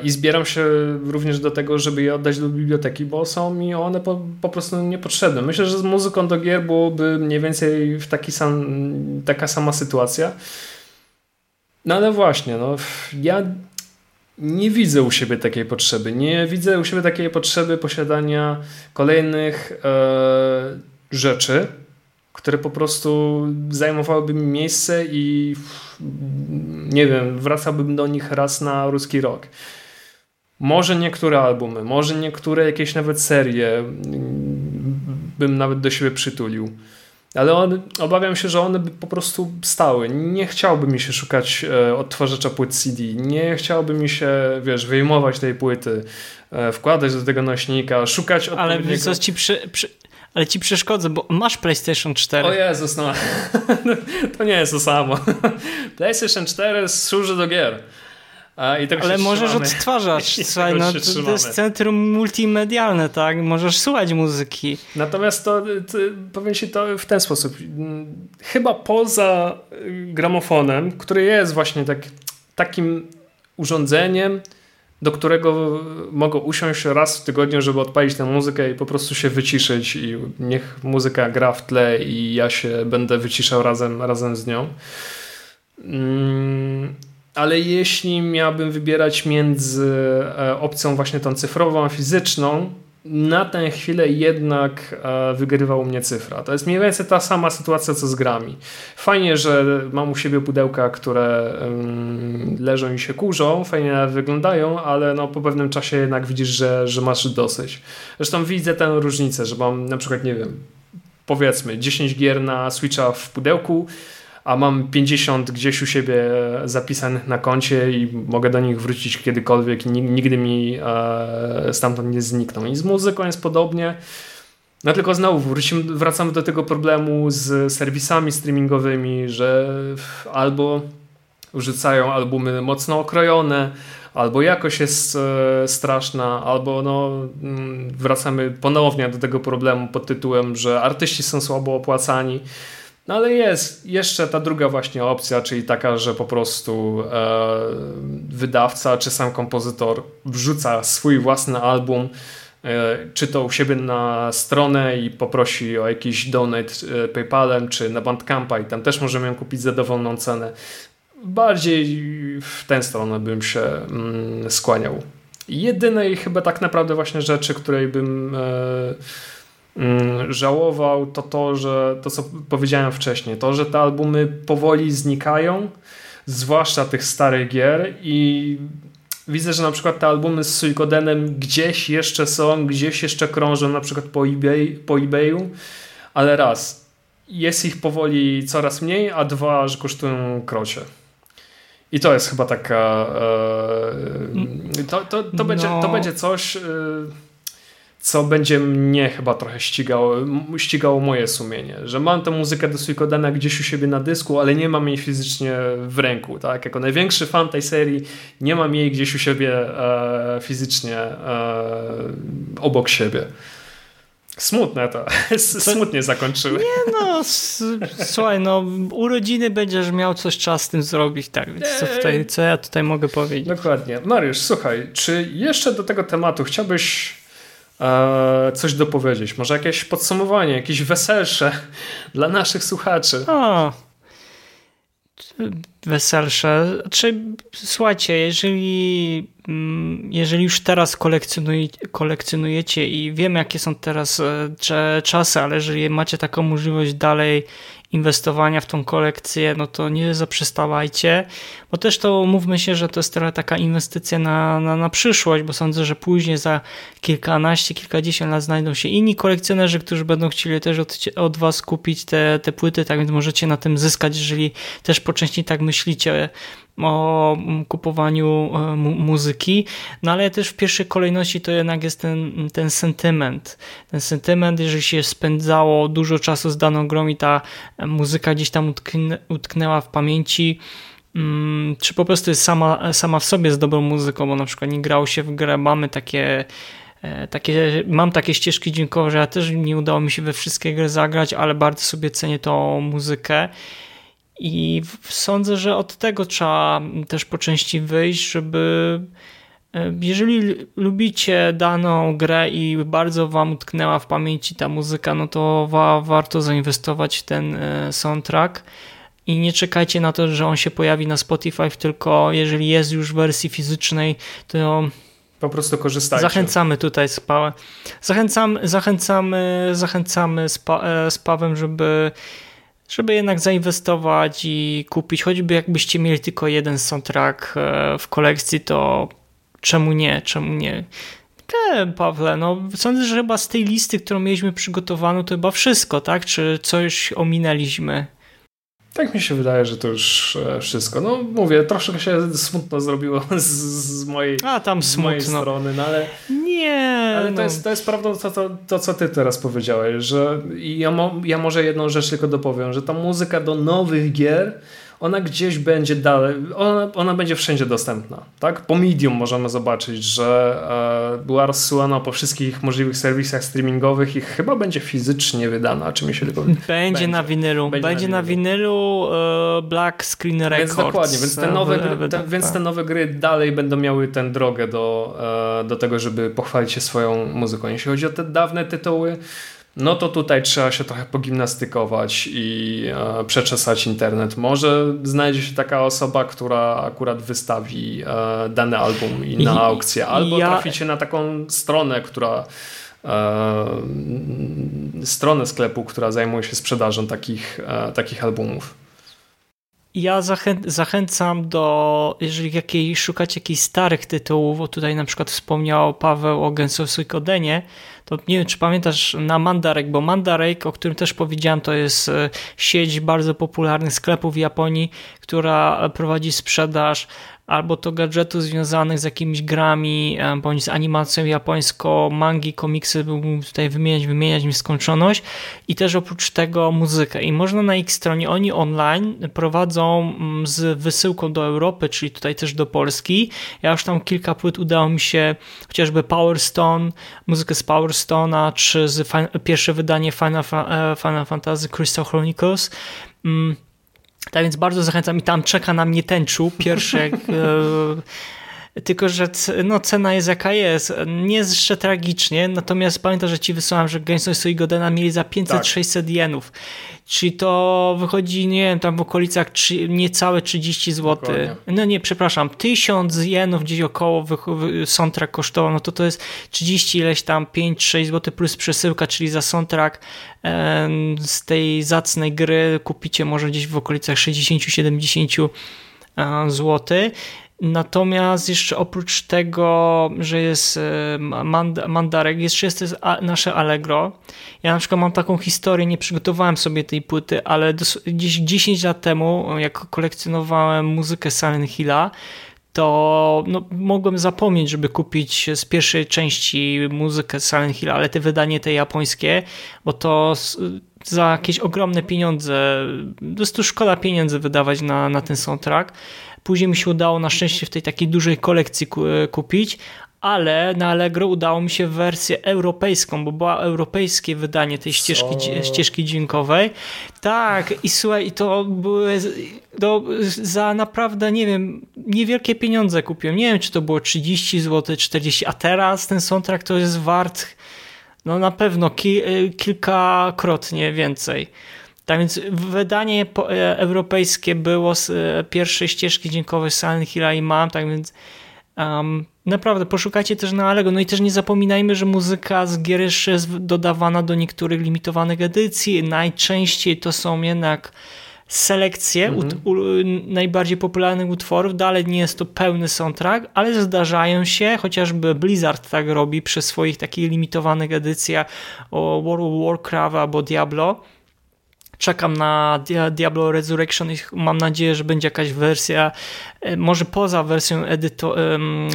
I zbieram się również do tego, żeby je oddać do biblioteki, bo są mi one po, po prostu niepotrzebne. Myślę, że z muzyką do gier byłoby mniej więcej w taki sam, taka sama sytuacja. No ale właśnie, no, ja nie widzę u siebie takiej potrzeby. Nie widzę u siebie takiej potrzeby posiadania kolejnych e, rzeczy, które po prostu zajmowałyby mi miejsce i nie wiem, wracałbym do nich raz na ruski rok. Może niektóre albumy, może niektóre jakieś nawet serie bym nawet do siebie przytulił. Ale on, obawiam się, że one by po prostu stały. Nie chciałby mi się szukać e, odtwarzacza płyt CD. Nie chciałby mi się, wiesz, wyjmować tej płyty, e, wkładać do tego nośnika, szukać Ale co ci przy, przy, ale ci przeszkodzę, bo masz PlayStation 4. O Jezus, no. to nie jest to samo. PlayStation 4 służy do gier. Tak Ale możesz trzymamy. odtwarzać. Słuchaj, no, to, jest centrum multimedialne, tak? Możesz słuchać muzyki. Natomiast to, to powiem ci to w ten sposób. Chyba poza gramofonem, który jest właśnie tak, takim urządzeniem, do którego mogę usiąść raz w tygodniu, żeby odpalić tę muzykę i po prostu się wyciszyć i niech muzyka gra w tle i ja się będę wyciszał razem, razem z nią. Mm, ale jeśli miałbym wybierać między e, opcją właśnie tą cyfrową a fizyczną, na tę chwilę jednak e, wygrywa u mnie cyfra. To jest mniej więcej ta sama sytuacja co z grami. Fajnie, że mam u siebie pudełka, które leżą i się kurzą, fajnie wyglądają, ale no po pewnym czasie jednak widzisz, że, że masz dosyć. Zresztą widzę tę różnicę, że mam na przykład, nie wiem, powiedzmy 10 gier na Switcha w pudełku, a mam 50 gdzieś u siebie zapisanych na koncie i mogę do nich wrócić kiedykolwiek i nigdy mi e, stamtąd nie znikną. I z muzyką jest podobnie. No tylko znowu wrócimy, wracamy do tego problemu z serwisami streamingowymi, że albo wrzucają albumy mocno okrojone, albo jakość jest e, straszna, albo no, mm, wracamy ponownie do tego problemu pod tytułem, że artyści są słabo opłacani. No ale jest jeszcze ta druga właśnie opcja, czyli taka, że po prostu e, wydawca czy sam kompozytor wrzuca swój własny album, e, czy to u siebie na stronę i poprosi o jakiś donate e, PayPalem, czy na Bandcampa i tam też możemy ją kupić za dowolną cenę. Bardziej w tę stronę bym się mm, skłaniał. Jedynej chyba tak naprawdę właśnie rzeczy, której bym e, żałował, to to, że to co powiedziałem wcześniej, to, że te albumy powoli znikają, zwłaszcza tych starych gier i widzę, że na przykład te albumy z Suikodenem gdzieś jeszcze są, gdzieś jeszcze krążą na przykład po, eBay, po eBayu, ale raz, jest ich powoli coraz mniej, a dwa, że kosztują krocie. I to jest chyba taka. E, to, to, to, no. będzie, to będzie coś. E, co będzie mnie chyba trochę ścigało, ścigało moje sumienie, że mam tę muzykę do Suikodana gdzieś u siebie na dysku, ale nie mam jej fizycznie w ręku, tak? Jako największy fan tej serii nie mam jej gdzieś u siebie e, fizycznie e, obok siebie. Smutne to. Smutnie zakończyły. Nie no, słuchaj, no urodziny będziesz miał coś czas z tym zrobić, tak, więc co, tutaj, co ja tutaj mogę powiedzieć? Dokładnie. Mariusz, słuchaj, czy jeszcze do tego tematu chciałbyś coś dopowiedzieć? Może jakieś podsumowanie, jakieś weselsze dla naszych słuchaczy? O, weselsze. Czy, słuchajcie, jeżeli, mm, jeżeli już teraz kolekcjonujecie, kolekcjonujecie i wiemy, jakie są teraz e, czasy, ale jeżeli macie taką możliwość dalej inwestowania w tą kolekcję, no to nie zaprzestawajcie, bo też to mówmy się, że to jest trochę taka inwestycja na, na, na przyszłość, bo sądzę, że później za kilkanaście, kilkadziesiąt lat znajdą się inni kolekcjonerzy, którzy będą chcieli też od, od was kupić te, te płyty, tak więc możecie na tym zyskać, jeżeli też po części tak myślicie o kupowaniu e, muzyki, no ale też w pierwszej kolejności to jednak jest ten, ten sentyment. Ten sentyment, jeżeli się spędzało dużo czasu z daną grą i ta muzyka gdzieś tam utknę, utknęła w pamięci, mm, czy po prostu jest sama, sama w sobie z dobrą muzyką, bo na przykład nie grało się w grę, mamy takie e, takie, mam takie ścieżki dźwiękowe, że ja też nie udało mi się we wszystkie gry zagrać, ale bardzo sobie cenię tą muzykę i sądzę, że od tego trzeba też po części wyjść, żeby e, jeżeli lubicie daną grę i bardzo wam utknęła w pamięci ta muzyka, no to wa warto zainwestować w ten e, soundtrack i nie czekajcie na to, że on się pojawi na Spotify, tylko jeżeli jest już w wersji fizycznej, to po prostu korzystajcie. Zachęcamy tutaj z Pawem, zachęcamy, zachęcamy, zachęcamy z, pa, e, z Pawem, żeby żeby jednak zainwestować i kupić, choćby jakbyście mieli tylko jeden soundtrack e, w kolekcji, to czemu nie, czemu nie? Nie, Pawle, no sądzę, że chyba z tej listy, którą mieliśmy przygotowaną, to chyba wszystko, tak? Czy coś ominęliśmy? Tak mi się wydaje, że to już e, wszystko. No mówię, troszkę się smutno zrobiło z, z mojej, A, tam z mojej strony, no ale... Nie, ale to, no. jest, to jest prawdą to, to, to, co ty teraz powiedziałeś, że ja, mo, ja może jedną rzecz tylko dopowiem, że ta muzyka do nowych gier ona gdzieś będzie dalej, ona, ona będzie wszędzie dostępna. Tak? Po Medium możemy zobaczyć, że e, była rozsyłana po wszystkich możliwych serwisach streamingowych i chyba będzie fizycznie wydana, czy mi się tylko... Będzie, będzie. na winylu. Będzie, będzie na winylu, na winylu e, Black Screen Records. Więc dokładnie, więc te, nowe gry, te, więc te nowe gry dalej będą miały tę drogę do, e, do tego, żeby pochwalić się swoją muzyką. Jeśli chodzi o te dawne tytuły, no to tutaj trzeba się trochę pogimnastykować i e, przeczesać internet. Może znajdzie się taka osoba, która akurat wystawi e, dany album i na aukcję, albo ja... traficie na taką stronę, która e, stronę sklepu, która zajmuje się sprzedażą takich, e, takich albumów. Ja zachę zachęcam do, jeżeli jakiej, szukacie jakichś starych tytułów, bo tutaj na przykład wspomniał Paweł o Gensowskiej Kodenie, to nie wiem, czy pamiętasz na Mandarek, bo Mandarek, o którym też powiedziałem, to jest e, sieć bardzo popularnych sklepów w Japonii, która prowadzi sprzedaż albo to gadżetów związanych z jakimiś grami, bądź z animacją japońską, mangi, komiksy, mógłbym tutaj wymieniać, wymieniać mi skończoność i też oprócz tego muzykę. I można na ich stronie, oni online prowadzą mm, z wysyłką do Europy, czyli tutaj też do Polski. Ja już tam kilka płyt udało mi się, chociażby Power Stone, muzykę z Power Stone'a, czy z pierwsze wydanie Final, e, Final Fantasy Crystal Chronicles mm, tak więc bardzo zachęcam i tam czeka na mnie tęczu pierwszy. e, tylko, że no, cena jest jaka jest. Nie jest jeszcze tragicznie, natomiast pamiętam, że ci wysłałem, że Genshin Suigodena mieli za 500-600 tak. jenów. Czyli to wychodzi, nie wiem, tam w okolicach trzy, niecałe 30 zł. Dokładnie. No nie, przepraszam, 1000 jenów gdzieś około soundtrack kosztował, no to to jest 30 ileś tam, 5-6 zł plus przesyłka, czyli za soundtrack z tej zacnej gry kupicie może gdzieś w okolicach 60-70 e, zł. Natomiast jeszcze oprócz tego, że jest e, mand mandarek, jeszcze jest nasze Allegro. Ja na przykład mam taką historię, nie przygotowałem sobie tej płyty, ale gdzieś 10 lat temu, jak kolekcjonowałem muzykę Silent Hilla, to no, mogłem zapomnieć, żeby kupić z pierwszej części muzykę Silent Hill, ale te wydanie te japońskie, bo to za jakieś ogromne pieniądze, po prostu szkoda pieniędzy wydawać na, na ten soundtrack. Później mi się udało na szczęście w tej takiej dużej kolekcji kupić, ale na Allegro udało mi się wersję europejską, bo było europejskie wydanie tej ścieżki, ścieżki dźwiękowej. Tak, i słuchaj, i to były do, za naprawdę, nie wiem, niewielkie pieniądze kupiłem. Nie wiem, czy to było 30 zł, 40, a teraz ten soundtrack to jest wart no na pewno ki kilkakrotnie więcej. Tak więc wydanie europejskie było z pierwszej ścieżki dźwiękowej Silent Hilla i mam, tak więc um, naprawdę poszukajcie też na Alego. No i też nie zapominajmy, że muzyka z gier jeszcze jest dodawana do niektórych limitowanych edycji. Najczęściej to są jednak selekcje mm -hmm. najbardziej popularnych utworów. Dalej nie jest to pełny soundtrack, ale zdarzają się, chociażby Blizzard tak robi przy swoich takich limitowanych edycjach o World of Warcraft albo Diablo. Czekam na Diablo Resurrection i mam nadzieję, że będzie jakaś wersja, e, może poza wersją edyto,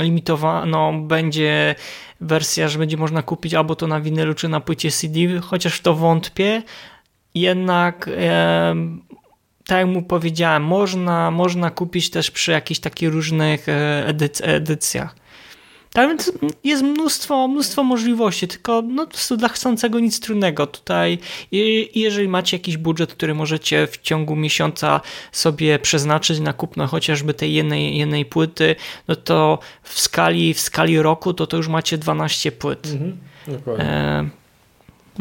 limitowaną, będzie wersja, że będzie można kupić albo to na winylu, czy na płycie CD, chociaż w to wątpię. Jednak tak jak mu powiedziałem, można, można kupić też przy jakichś takich różnych e, edyc edycjach. Tak więc jest mnóstwo, mnóstwo możliwości, tylko no, dla chcącego nic trudnego. Tutaj, jeżeli macie jakiś budżet, który możecie w ciągu miesiąca sobie przeznaczyć na kupno chociażby tej jednej, jednej płyty, no to w skali, w skali roku to, to już macie 12 płyt. Mhm, dokładnie. E,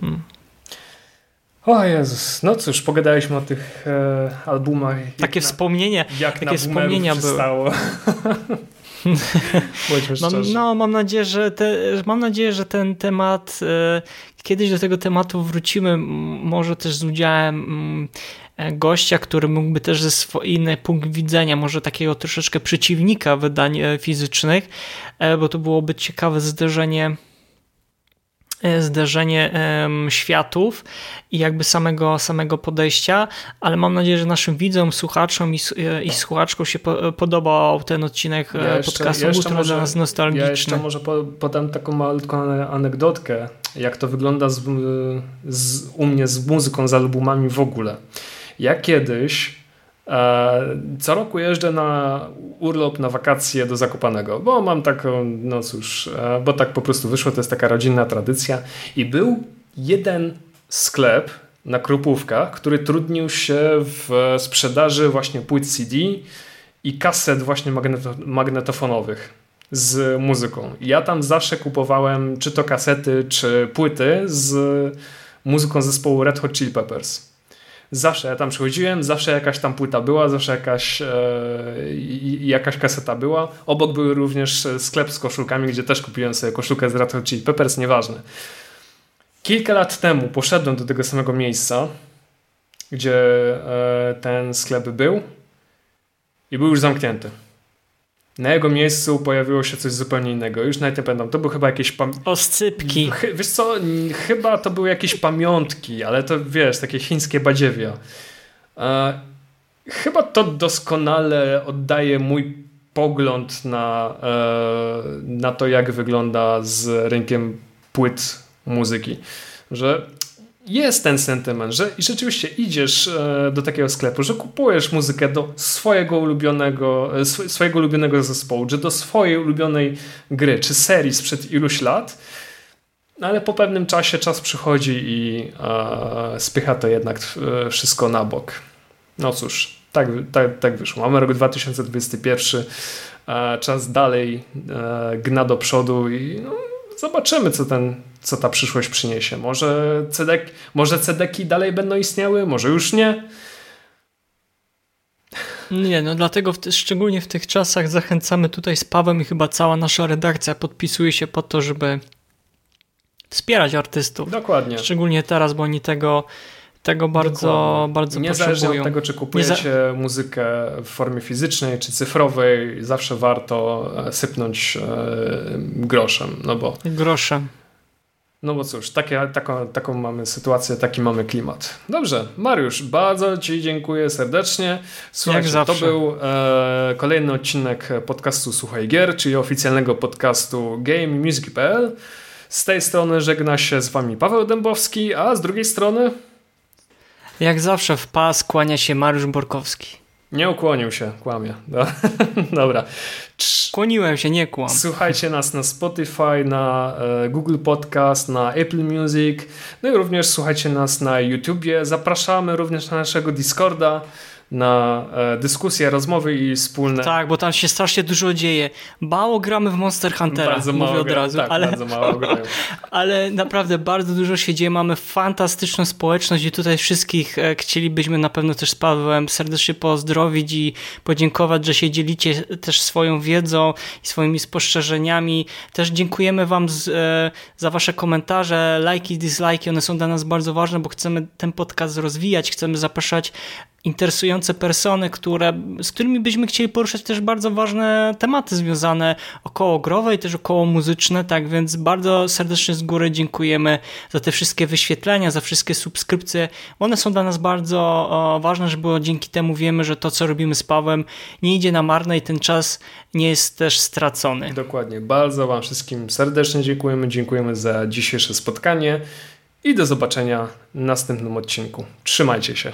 hmm. O Jezus, no cóż, pogadaliśmy o tych e, albumach. Takie na, wspomnienia, jak takie wspomnienia były. mam, no, mam nadzieję, że te, mam nadzieję, że ten temat, e, kiedyś do tego tematu wrócimy, może też z udziałem mm, e, gościa, który mógłby też ze swojego punkt widzenia, może takiego troszeczkę przeciwnika wydań e, fizycznych, bo to byłoby ciekawe zderzenie zderzenie światów i jakby samego, samego podejścia, ale mam nadzieję, że naszym widzom, słuchaczom i, i słuchaczkom się podobał ten odcinek e, ja jeszcze, podcastu ja Ultra dla nas nostalgiczny. Ja jeszcze może podam taką malutką anegdotkę, jak to wygląda z, z, u mnie z muzyką, z albumami w ogóle. Ja kiedyś E, co roku jeżdżę na urlop, na wakacje do Zakopanego, bo mam taką, no cóż, e, bo tak po prostu wyszło, to jest taka rodzinna tradycja. I był jeden sklep na Krupówkach, który trudnił się w sprzedaży właśnie płyt CD i kaset właśnie magneto magnetofonowych z muzyką. Ja tam zawsze kupowałem czy to kasety, czy płyty z muzyką zespołu Red Hot Chili Peppers. Zawsze ja tam przychodziłem, zawsze jakaś tam płyta była, zawsze jakaś, e, jakaś kaseta była. Obok był również sklep z koszulkami, gdzie też kupiłem sobie koszulkę z Red Hot Chili Peppers, nieważne. Kilka lat temu poszedłem do tego samego miejsca, gdzie e, ten sklep był i był już zamknięty. Na jego miejscu pojawiło się coś zupełnie innego. Już nawet nie pamiętam. To był chyba jakieś... Pam... Oscypki. Wiesz co, chyba to były jakieś pamiątki, ale to wiesz, takie chińskie badziewia. E, chyba to doskonale oddaje mój pogląd na, e, na to, jak wygląda z rynkiem płyt muzyki. Że jest ten sentyment, że rzeczywiście idziesz e, do takiego sklepu, że kupujesz muzykę do swojego ulubionego, e, swojego ulubionego zespołu, czy do swojej ulubionej gry, czy serii sprzed iluś lat, no ale po pewnym czasie czas przychodzi i e, spycha to jednak wszystko na bok. No cóż, tak, tak, tak wyszło. Mamy rok 2021, e, czas dalej gna do przodu i no, zobaczymy, co, ten, co ta przyszłość przyniesie. Może, cedek, może cedeki dalej będą istniały, może już nie. Nie, no dlatego w, szczególnie w tych czasach zachęcamy tutaj z Pawem i chyba cała nasza redakcja podpisuje się po to, żeby wspierać artystów. Dokładnie. Szczególnie teraz, bo oni tego tego bardzo, Dokładnie. bardzo Niezależnie od tego, czy kupujecie muzykę w formie fizycznej, czy cyfrowej, zawsze warto e, sypnąć e, groszem, no bo... Groszem. No bo cóż, takie, taką, taką mamy sytuację, taki mamy klimat. Dobrze, Mariusz, bardzo Ci dziękuję serdecznie. Słuchajcie, to był e, kolejny odcinek podcastu Słuchaj Gier, czyli oficjalnego podcastu GameMusic.pl. Z tej strony żegna się z Wami Paweł Dębowski, a z drugiej strony... Jak zawsze w pas kłania się Mariusz Borkowski. Nie ukłonił się, kłamie. Dobra. Kłoniłem się, nie kłam. Słuchajcie nas na Spotify, na e, Google Podcast, na Apple Music, no i również słuchajcie nas na YouTubie. Zapraszamy również na naszego Discorda, na e, dyskusje, rozmowy i wspólne. Tak, bo tam się strasznie dużo dzieje. Mało gramy w Monster Huntera, bardzo mówię mało od razu, tak, ale, bardzo mało ale naprawdę bardzo dużo się dzieje. Mamy fantastyczną społeczność i tutaj wszystkich e, chcielibyśmy na pewno też z Pawłem serdecznie pozdrowić i podziękować, że się dzielicie też swoją wiedzą i swoimi spostrzeżeniami. Też dziękujemy Wam z, e, za Wasze komentarze, lajki, dislajki. One są dla nas bardzo ważne, bo chcemy ten podcast rozwijać, chcemy zapraszać interesujące persony, które, z którymi byśmy chcieli poruszać też bardzo ważne tematy związane około growe i też około muzyczne, tak więc bardzo serdecznie z góry dziękujemy za te wszystkie wyświetlenia, za wszystkie subskrypcje. One są dla nas bardzo ważne, żeby dzięki temu wiemy, że to, co robimy z Pawłem nie idzie na marne i ten czas nie jest też stracony. Dokładnie. Bardzo Wam wszystkim serdecznie dziękujemy. Dziękujemy za dzisiejsze spotkanie i do zobaczenia w następnym odcinku. Trzymajcie się.